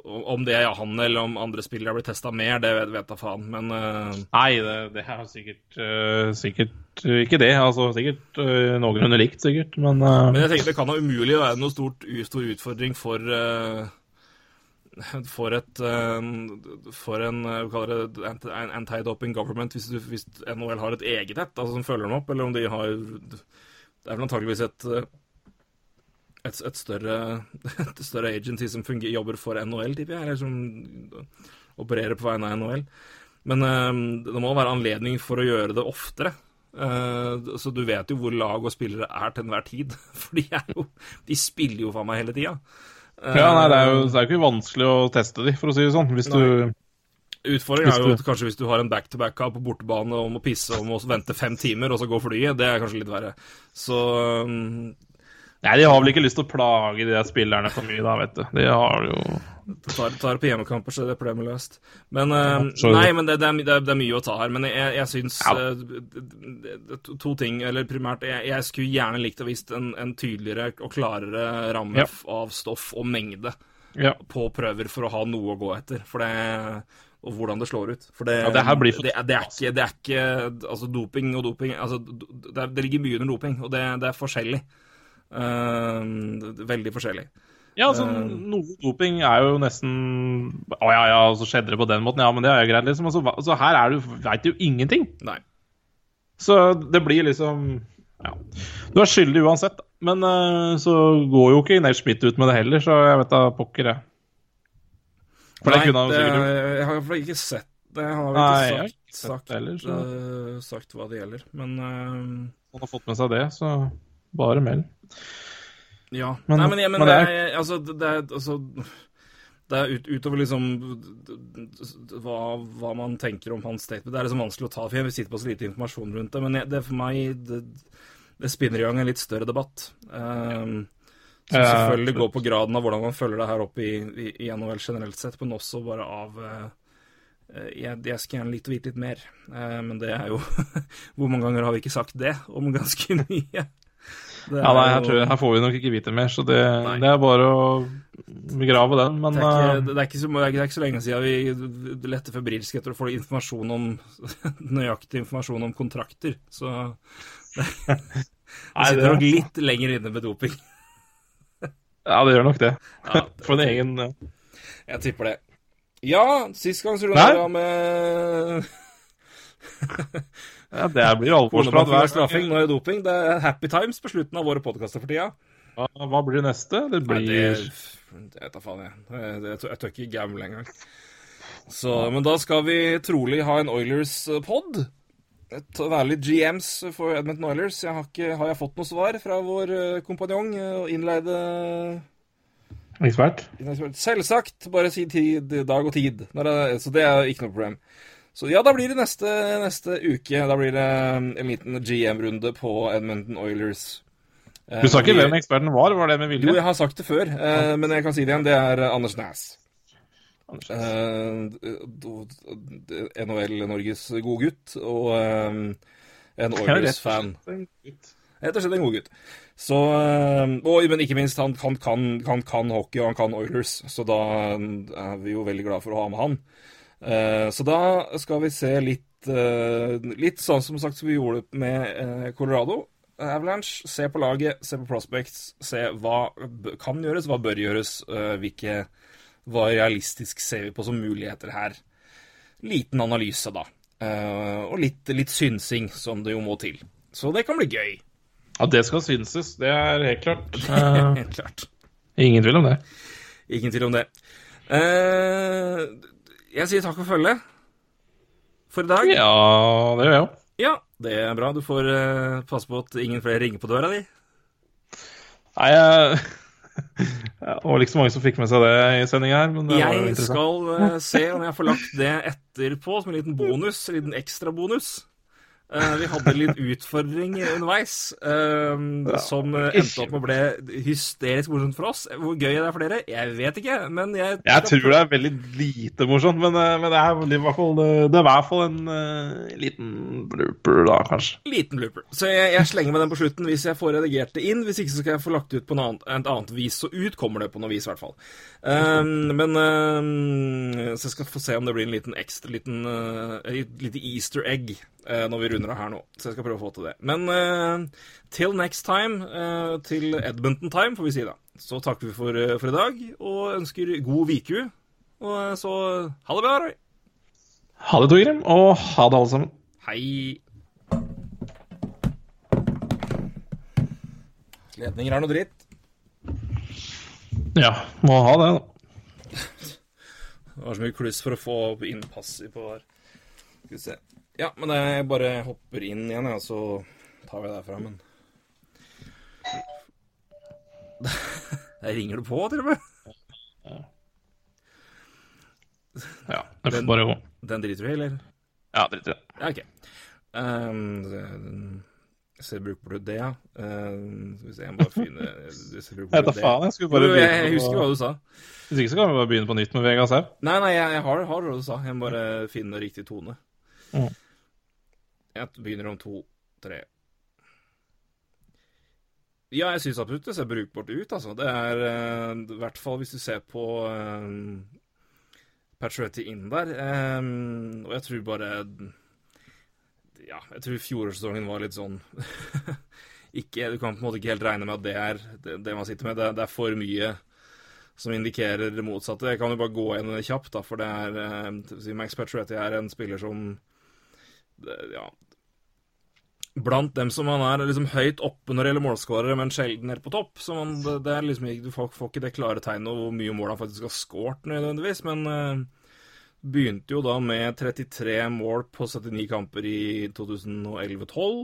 A: Om det er han eller om andre spillere har blitt testa mer, det vet, vet da faen. Men uh...
B: Nei, det, det er sikkert, uh, sikkert eh, ikke det. Altså sikkert uh, noenlunde likt, sikkert, men, eh,
A: Men jeg tenker det kan da umulig være noe stort, stor utfordring for eh, for et eh, For en eh, en anti-doping government, hvis, du, hvis NHL har et eget et altså som følger dem opp, eller om de har Det er vel antageligvis et eh, et, et, større, et større agency som fungerer, jobber for NHL, tipper jeg, eller som opererer på vegne av NHL. Men det må være anledning for å gjøre det oftere. Så du vet jo hvor lag og spillere er til enhver tid. For de, jo, de spiller jo faen meg hele tida.
B: Ja, nei, det er jo det er ikke vanskelig å teste de, for å si det sånn. Hvis du
A: Utfordringen er jo
B: at
A: kanskje hvis du har en back-to-back-kamp på bortebane og må pisse og må vente fem timer, og så gå flyet. Det er kanskje litt verre. Så um,
B: Nei, de har vel ikke lyst til å plage de der spillerne for mye, da, vet du. De har jo
A: tar, tar på hjemmekamper, så er det problemet løst. Men uh,
B: ja,
A: Nei, men det, det, er, det, er, det er mye å ta her. Men jeg, jeg syns
B: Ja.
A: uh, to, to ting, eller primært Jeg, jeg skulle gjerne likt å visst en, en tydeligere og klarere ramme
B: Ja.
A: av stoff og mengde. På prøver for å ha noe å gå etter. For det, og hvordan det slår ut. For det,
B: Ja, det for-
A: det, er- det, er ikke, det er ikke Altså, doping og doping altså, det, er, ligger mye under doping, og det, det er forskjellig. Eh, veldig forskjellig.
B: Ja, altså,
A: Eh.
B: noe doping er jo nesten Å ja, ja, så skjedde det på den måten. Ja, men det er jo greit, liksom. Altså, altså, her er du, veit du jo ingenting.
A: Nei.
B: Så det blir liksom Ja. Du er skyldig uansett, men uh, så går jo ikke Nate Schmidt ut med det heller, så jeg vet da pokker, jeg. For det kunne han sikkert gjort.
A: jeg har i ikke sett det. Han har
B: Nei,
A: vel
B: jeg
A: ikke
B: har
A: sagt,
B: ikke sett
A: sagt,
B: det heller, så-
A: uh, sagt hva det gjelder. Men uh...
B: Han har fått med seg det, så bare meld.
A: Ja.
B: Men-
A: Nei, men, ja, men,
B: men
A: det
B: er...
A: er altså Det er, altså, det er ut, utover liksom hva, hva man tenker om hans statement. Det er liksom vanskelig å ta, for jeg sitter på så lite informasjon rundt det. Men jeg, det for meg det, det spinner i gang en litt større debatt. Um, som selvfølgelig går på graden av hvordan man følger det her opp i, i, i NHL generelt sett, men også bare av uh, jeg, jeg skal gjerne likt å vite litt mer, uh, men det er jo Hvor mange ganger har vi ikke sagt det om ganske mye?
B: Ja, nei,
A: er
B: her, tror jeg, her får vi nok ikke vite mer, så det, det er bare å begrave den. Men
A: Det er, ikke,
B: eh,
A: det, er så, det er ikke så lenge siden vi lette febrilsk etter å få informasjon om nøyaktig informasjon om kontrakter. Så det, det sitter nok litt lenger inne med doping.
B: ja, det gjør nok det.
A: Ja,
B: For en egen ja.
A: jeg tipper det. Ja, sist gang så
B: lå
A: runda med
B: Ja, det blir alvorsprat. Hver gang.
A: straffing. Nå er det doping. Det er happy times på slutten av våre podkaster for tida.
B: Hva, hva blir neste? Det blir
A: det det vet da faen, jeg. Jeg, jeg, jeg tør ikke gamble engang. Så, men da skal vi trolig ha en Oilers-pod. Være litt GMs for Edmonton Oilers. Jeg har, ikke, har jeg fått noe svar fra vår eh, kompanjong eh, og innleide
B: ekspert.
A: Selvsagt. Bare si tid, dag og tid. Så det er ikke noe problem. Så ja, da blir det neste, neste uke. Da blir det en liten GM-runde på Edmonton Oilers. Eh,
B: Du sa ikke hvem eksperten var, var det med
A: jo, jeg har sagt det før, eh, men jeg kan si det igjen. Det er eh, Anders Næss.
B: Anders.
A: Eh, NHL Norges gode gutt, og eh, en Oilers-fan. Rett og slett en god gutt. Så, eh, og, men ikke minst, han, kan, kan, kan hockey, og han kan Oilers, så da er vi jo veldig glad for å ha med han. Eh, så da skal vi se litt, eh, litt sånn som sagt som vi gjorde med eh, Colorado. Avalanche, se på laget, se på prospects, se hva kan gjøres, hva bør gjøres, hvilke hva realistisk ser vi på som muligheter her. Liten analyse, da. Eh, og litt, litt synsing, som det jo må til. Så det kan bli gøy.
B: Ja, det skal synses. Det er helt klart.
A: Helt klart.
B: ingen tvil om det.
A: Ingen tvil om det. Eh, jeg sier takk for følget for i dag.
B: Ja, det gjør jeg òg.
A: Ja, det er bra. Du får uh, passe på at ingen flere ringer på døra di.
B: Nei, jeg Det var ikke så mange som fikk med seg det i sendinga her, men det var.
A: Jeg
B: interessant.
A: skal uh, se om jeg får lagt det etterpå som en liten bonus. En liten ekstrabonus. Uh, vi hadde litt utfordring underveis ja. som eh, endte opp med å bli hysterisk morsomt for oss. Hvor gøy det er for dere? Jeg vet ikke, men jeg
B: Jeg tror det er veldig lite morsomt, men, eh, men det, er, i hvert fall, det er i hvert fall en uh, liten blooper, da, kanskje.
A: Liten blooper. Så jeg, jeg slenger med den på slutten hvis jeg får redigert det inn. Hvis ikke så skal jeg få lagt det ut på en annen, et annet vis. Så ut kommer det på noe vis, i hvert fall. Um, men um, Så jeg skal få se om det blir en liten ekstra liten, uh, lite easter egg når vi runder av her nå. Så jeg skal prøve å få til det. Men uh, till next time, uh, til Edmonton time, får vi si da. Så takker vi for, uh, for i dag, og ønsker god viku. Og uh, så ha det bra, Roy.
B: Ha det, Torgrim, og ha det, alle sammen.
A: Hei. Ledninger er noe dritt.
B: Ja, må ha det, da.
A: Det var så mye kluss for å få innpass i på her. Skal vi se. Ja, men jeg bare hopper inn igjen, ja, så tar vi det derfra, men Der ringer det på, til og med.
B: Ja, det får
A: Den-
B: bare gå.
A: Den driter du i, eller?
B: Ja, driter i det.
A: Ja, OK. Um, ser bruker du det, ja. Um, skal vi se, jeg må bare finne det ser brukbart
B: Jeg vet da faen, jeg skulle bare begynne
A: jeg,
B: jeg
A: husker hva du sa.
B: Hvis ikke så kan vi bare begynne på nytt med Vegas her.
A: Nei, nei, jeg, jeg har, har det du sa. Jeg må bare finne riktig tone.
B: Mm.
A: Jeg begynner om to, tre Ja, jeg syns absolutt det ser brukbart ut, altså. Det er eh, i hvert fall hvis du ser på uh, Patriotti inn der. Um, og jeg tror bare Ja, jeg tror fjorårssesongen var litt sånn ikke, Du kan på en måte ikke helt regne med at det er det, det man sitter med. Det, det er for mye som indikerer det motsatte. Jeg kan jo bare gå gjennom kjapt, da, for det er eh, Max Patriotti er en spiller som ja, blant dem som han er liksom høyt oppe når det gjelder målskårere, men sjelden helt på topp. Så man, det, det er liksom Du får, får ikke det klare tegnet over hvor mye mål han faktisk har skåret nødvendigvis, men uh, begynte jo da med 33 mål på 79 kamper i 2011-12.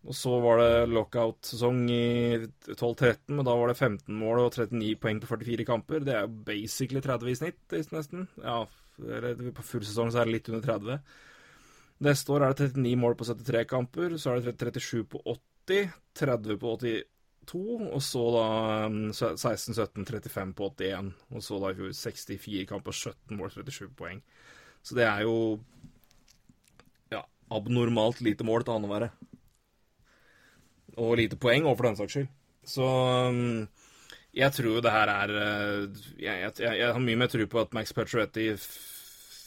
A: Og så var det lockout-sesong i 12-13, men da var det 15 mål og 39 poeng på 44 kamper. Det er jo basically 30 i snitt, nesten. Ja, eller på full sesong så er det litt under 30. Neste år er det 39 mål på 73 kamper, så er det 37 på 80, 30 på 82, og så da 16, 17, 35 på 81. Og så da i fjor 64 kamper, 17 mål, 37 poeng. Så det er jo ja, abnormalt lite mål til annenhver. Og lite poeng, og for den saks skyld. Så um, jeg tror jo det her er uh, jeg, jeg, jeg, har mye mer tro på at Max Pacioretty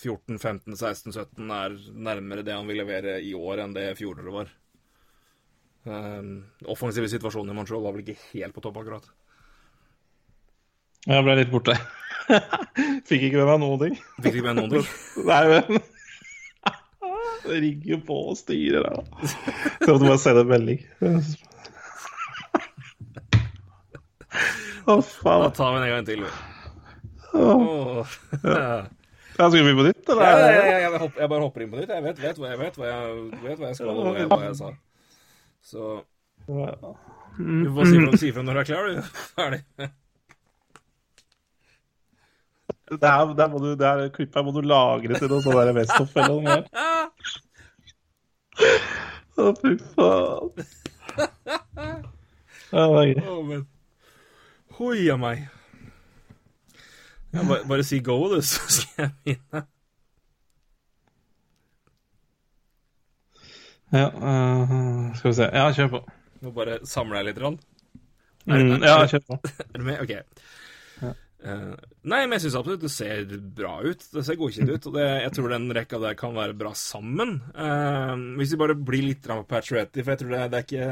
A: 14, 15, 16, 17 er nærmere det han vil levere i år enn det fjoråret var. Um, offensive situasjonen i Montreal var vel ikke helt på topp, akkurat.
B: Jeg ble litt borte. Fikk ikke med meg noen ting.
A: Fikk ikke med noen ting?
B: Nei, men Det rigger på og styrer da. Så måtte bare sende en melding. Å, faen.
A: Da tar vi den en gang til. Åh.
B: Ja, skal vi på nytt, eller?
A: Ja, ja, ja, ja, jeg, hopper, jeg bare hopper inn på nytt. Jeg vet, vet, jeg vet, hva, jeg, vet hva jeg skal, og hva jeg sa. Så Du får si ifra si når du er klar, du. Ferdig.
B: Det her, der må du, det her klippet her må du lagre til noe sånn der Westhoff eller noe mer. Å, fy faen. Ja, det er gøy.
A: Oh, Hoia meg. Ja, bare, bare si go, du, så skal jeg begynne.
B: Ja, uh, skal vi se. Ja, kjør på.
A: Må bare samle deg litt. Rann.
B: Mm, ja, kjør på.
A: Er du med? OK. Uh, nei, men jeg syns absolutt det ser bra ut. Det ser godkjent ut. Og det, jeg tror den rekka der kan være bra sammen. Uh, hvis vi bare blir litt på Patriotti, for jeg tror det, det er ikke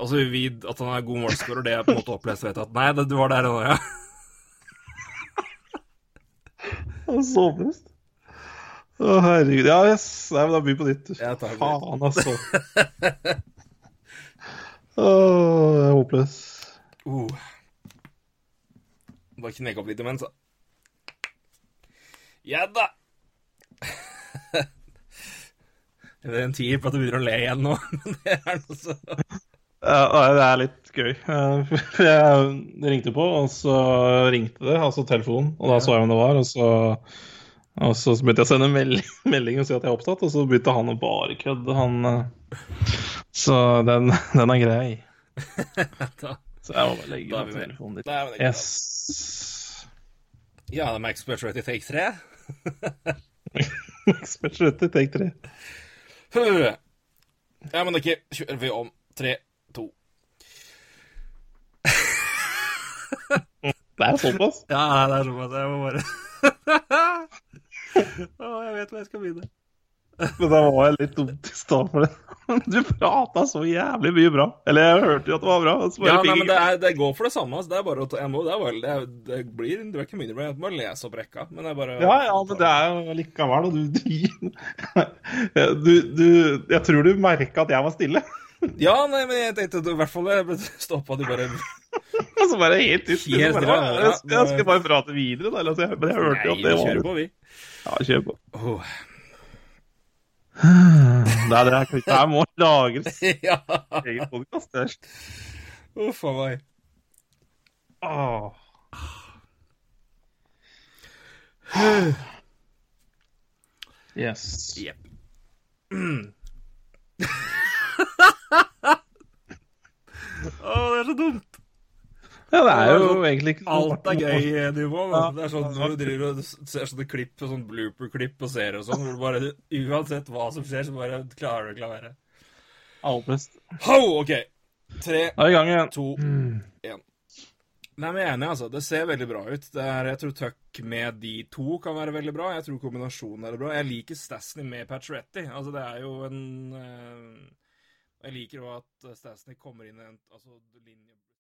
A: Altså, vi, At han er god målskårer, det er på en måte opplest vet at Nei, det, du var der ennå, ja.
B: Så best. Å, herregud. Ja, yes. Nei, men da begynn på nytt.
A: Ja.
B: Faen, altså. Å, jeg er håpløs.
A: Uh. Bare kneke opp litt imens, da. Ja da! Det er en tier på at du begynner å le igjen nå, men det er noe så
B: det er litt gøy. Jeg ringte på, og så ringte det, altså telefonen, og da så jeg hvem det var, og så, og så begynte jeg å sende melding, melding og si at jeg er opptatt, og så begynte han å bare kødde, han eh. Så den, den er grei. Så jeg må bare legge
A: med.
B: telefonen
A: med.
B: Yes.
A: Ja, det er Max Birch i take 3.
B: Slutt i take 3.
A: Ja, men ok, kjører vi om. Tre, to
B: Det er såpass.
A: Ja, det er såpass. Jeg må bare Å, jeg vet hva jeg skal begynne.
B: Men da var jeg litt dumt i stad for det. Du prata så jævlig mye bra. Eller jeg hørte jo at det var bra. så bare
A: Ja, nei, men det, er, det går for det samme. Altså. Det er bare å må, det, er det, det blir Du er ikke mindre bra. Jeg må lese opp rekka. Men det er bare
B: Ja, ja, men det er jo likevel og du, du, du Jeg tror du merka at jeg var stille.
A: Ja, nei, men jeg tenkte at i hvert fall stoppa du bare
B: Og så bare helt ut.
A: Helt
B: bare,
A: ja.
B: jeg, jeg skal bare prate videre, da. Altså, jeg, men jeg hørte jo at det var Kjør
A: på, vi.
B: Ja, kjør på.
A: Åh.
B: Nei, det her det her må lagres.
A: ja.
B: Egen podkast.
A: Uff a meg.
B: Yes.
A: Jepp. Å, det er så dumt.
B: Ja, det er jo det er sånn, egentlig ikke
A: Alt er gøy-nivå.
B: Ja,
A: det er sånn Når du driver og ser sånne klipp, sånn blooper-klipp og serier og sånn, hvor du bare Uansett hva som skjer, så bare klarer du å klare
B: det Alpest.
A: Ho! OK. Tre, to, mm. én. Nei, men jeg er enig, altså. Det ser veldig bra ut. Er, jeg tror Tuck med de to kan være veldig bra. Jeg tror kombinasjonen er bra. Jeg liker Stasny med Patcheretti. Altså, det er jo en uh, jeg liker òg at Stasnik kommer inn i en altså, linje,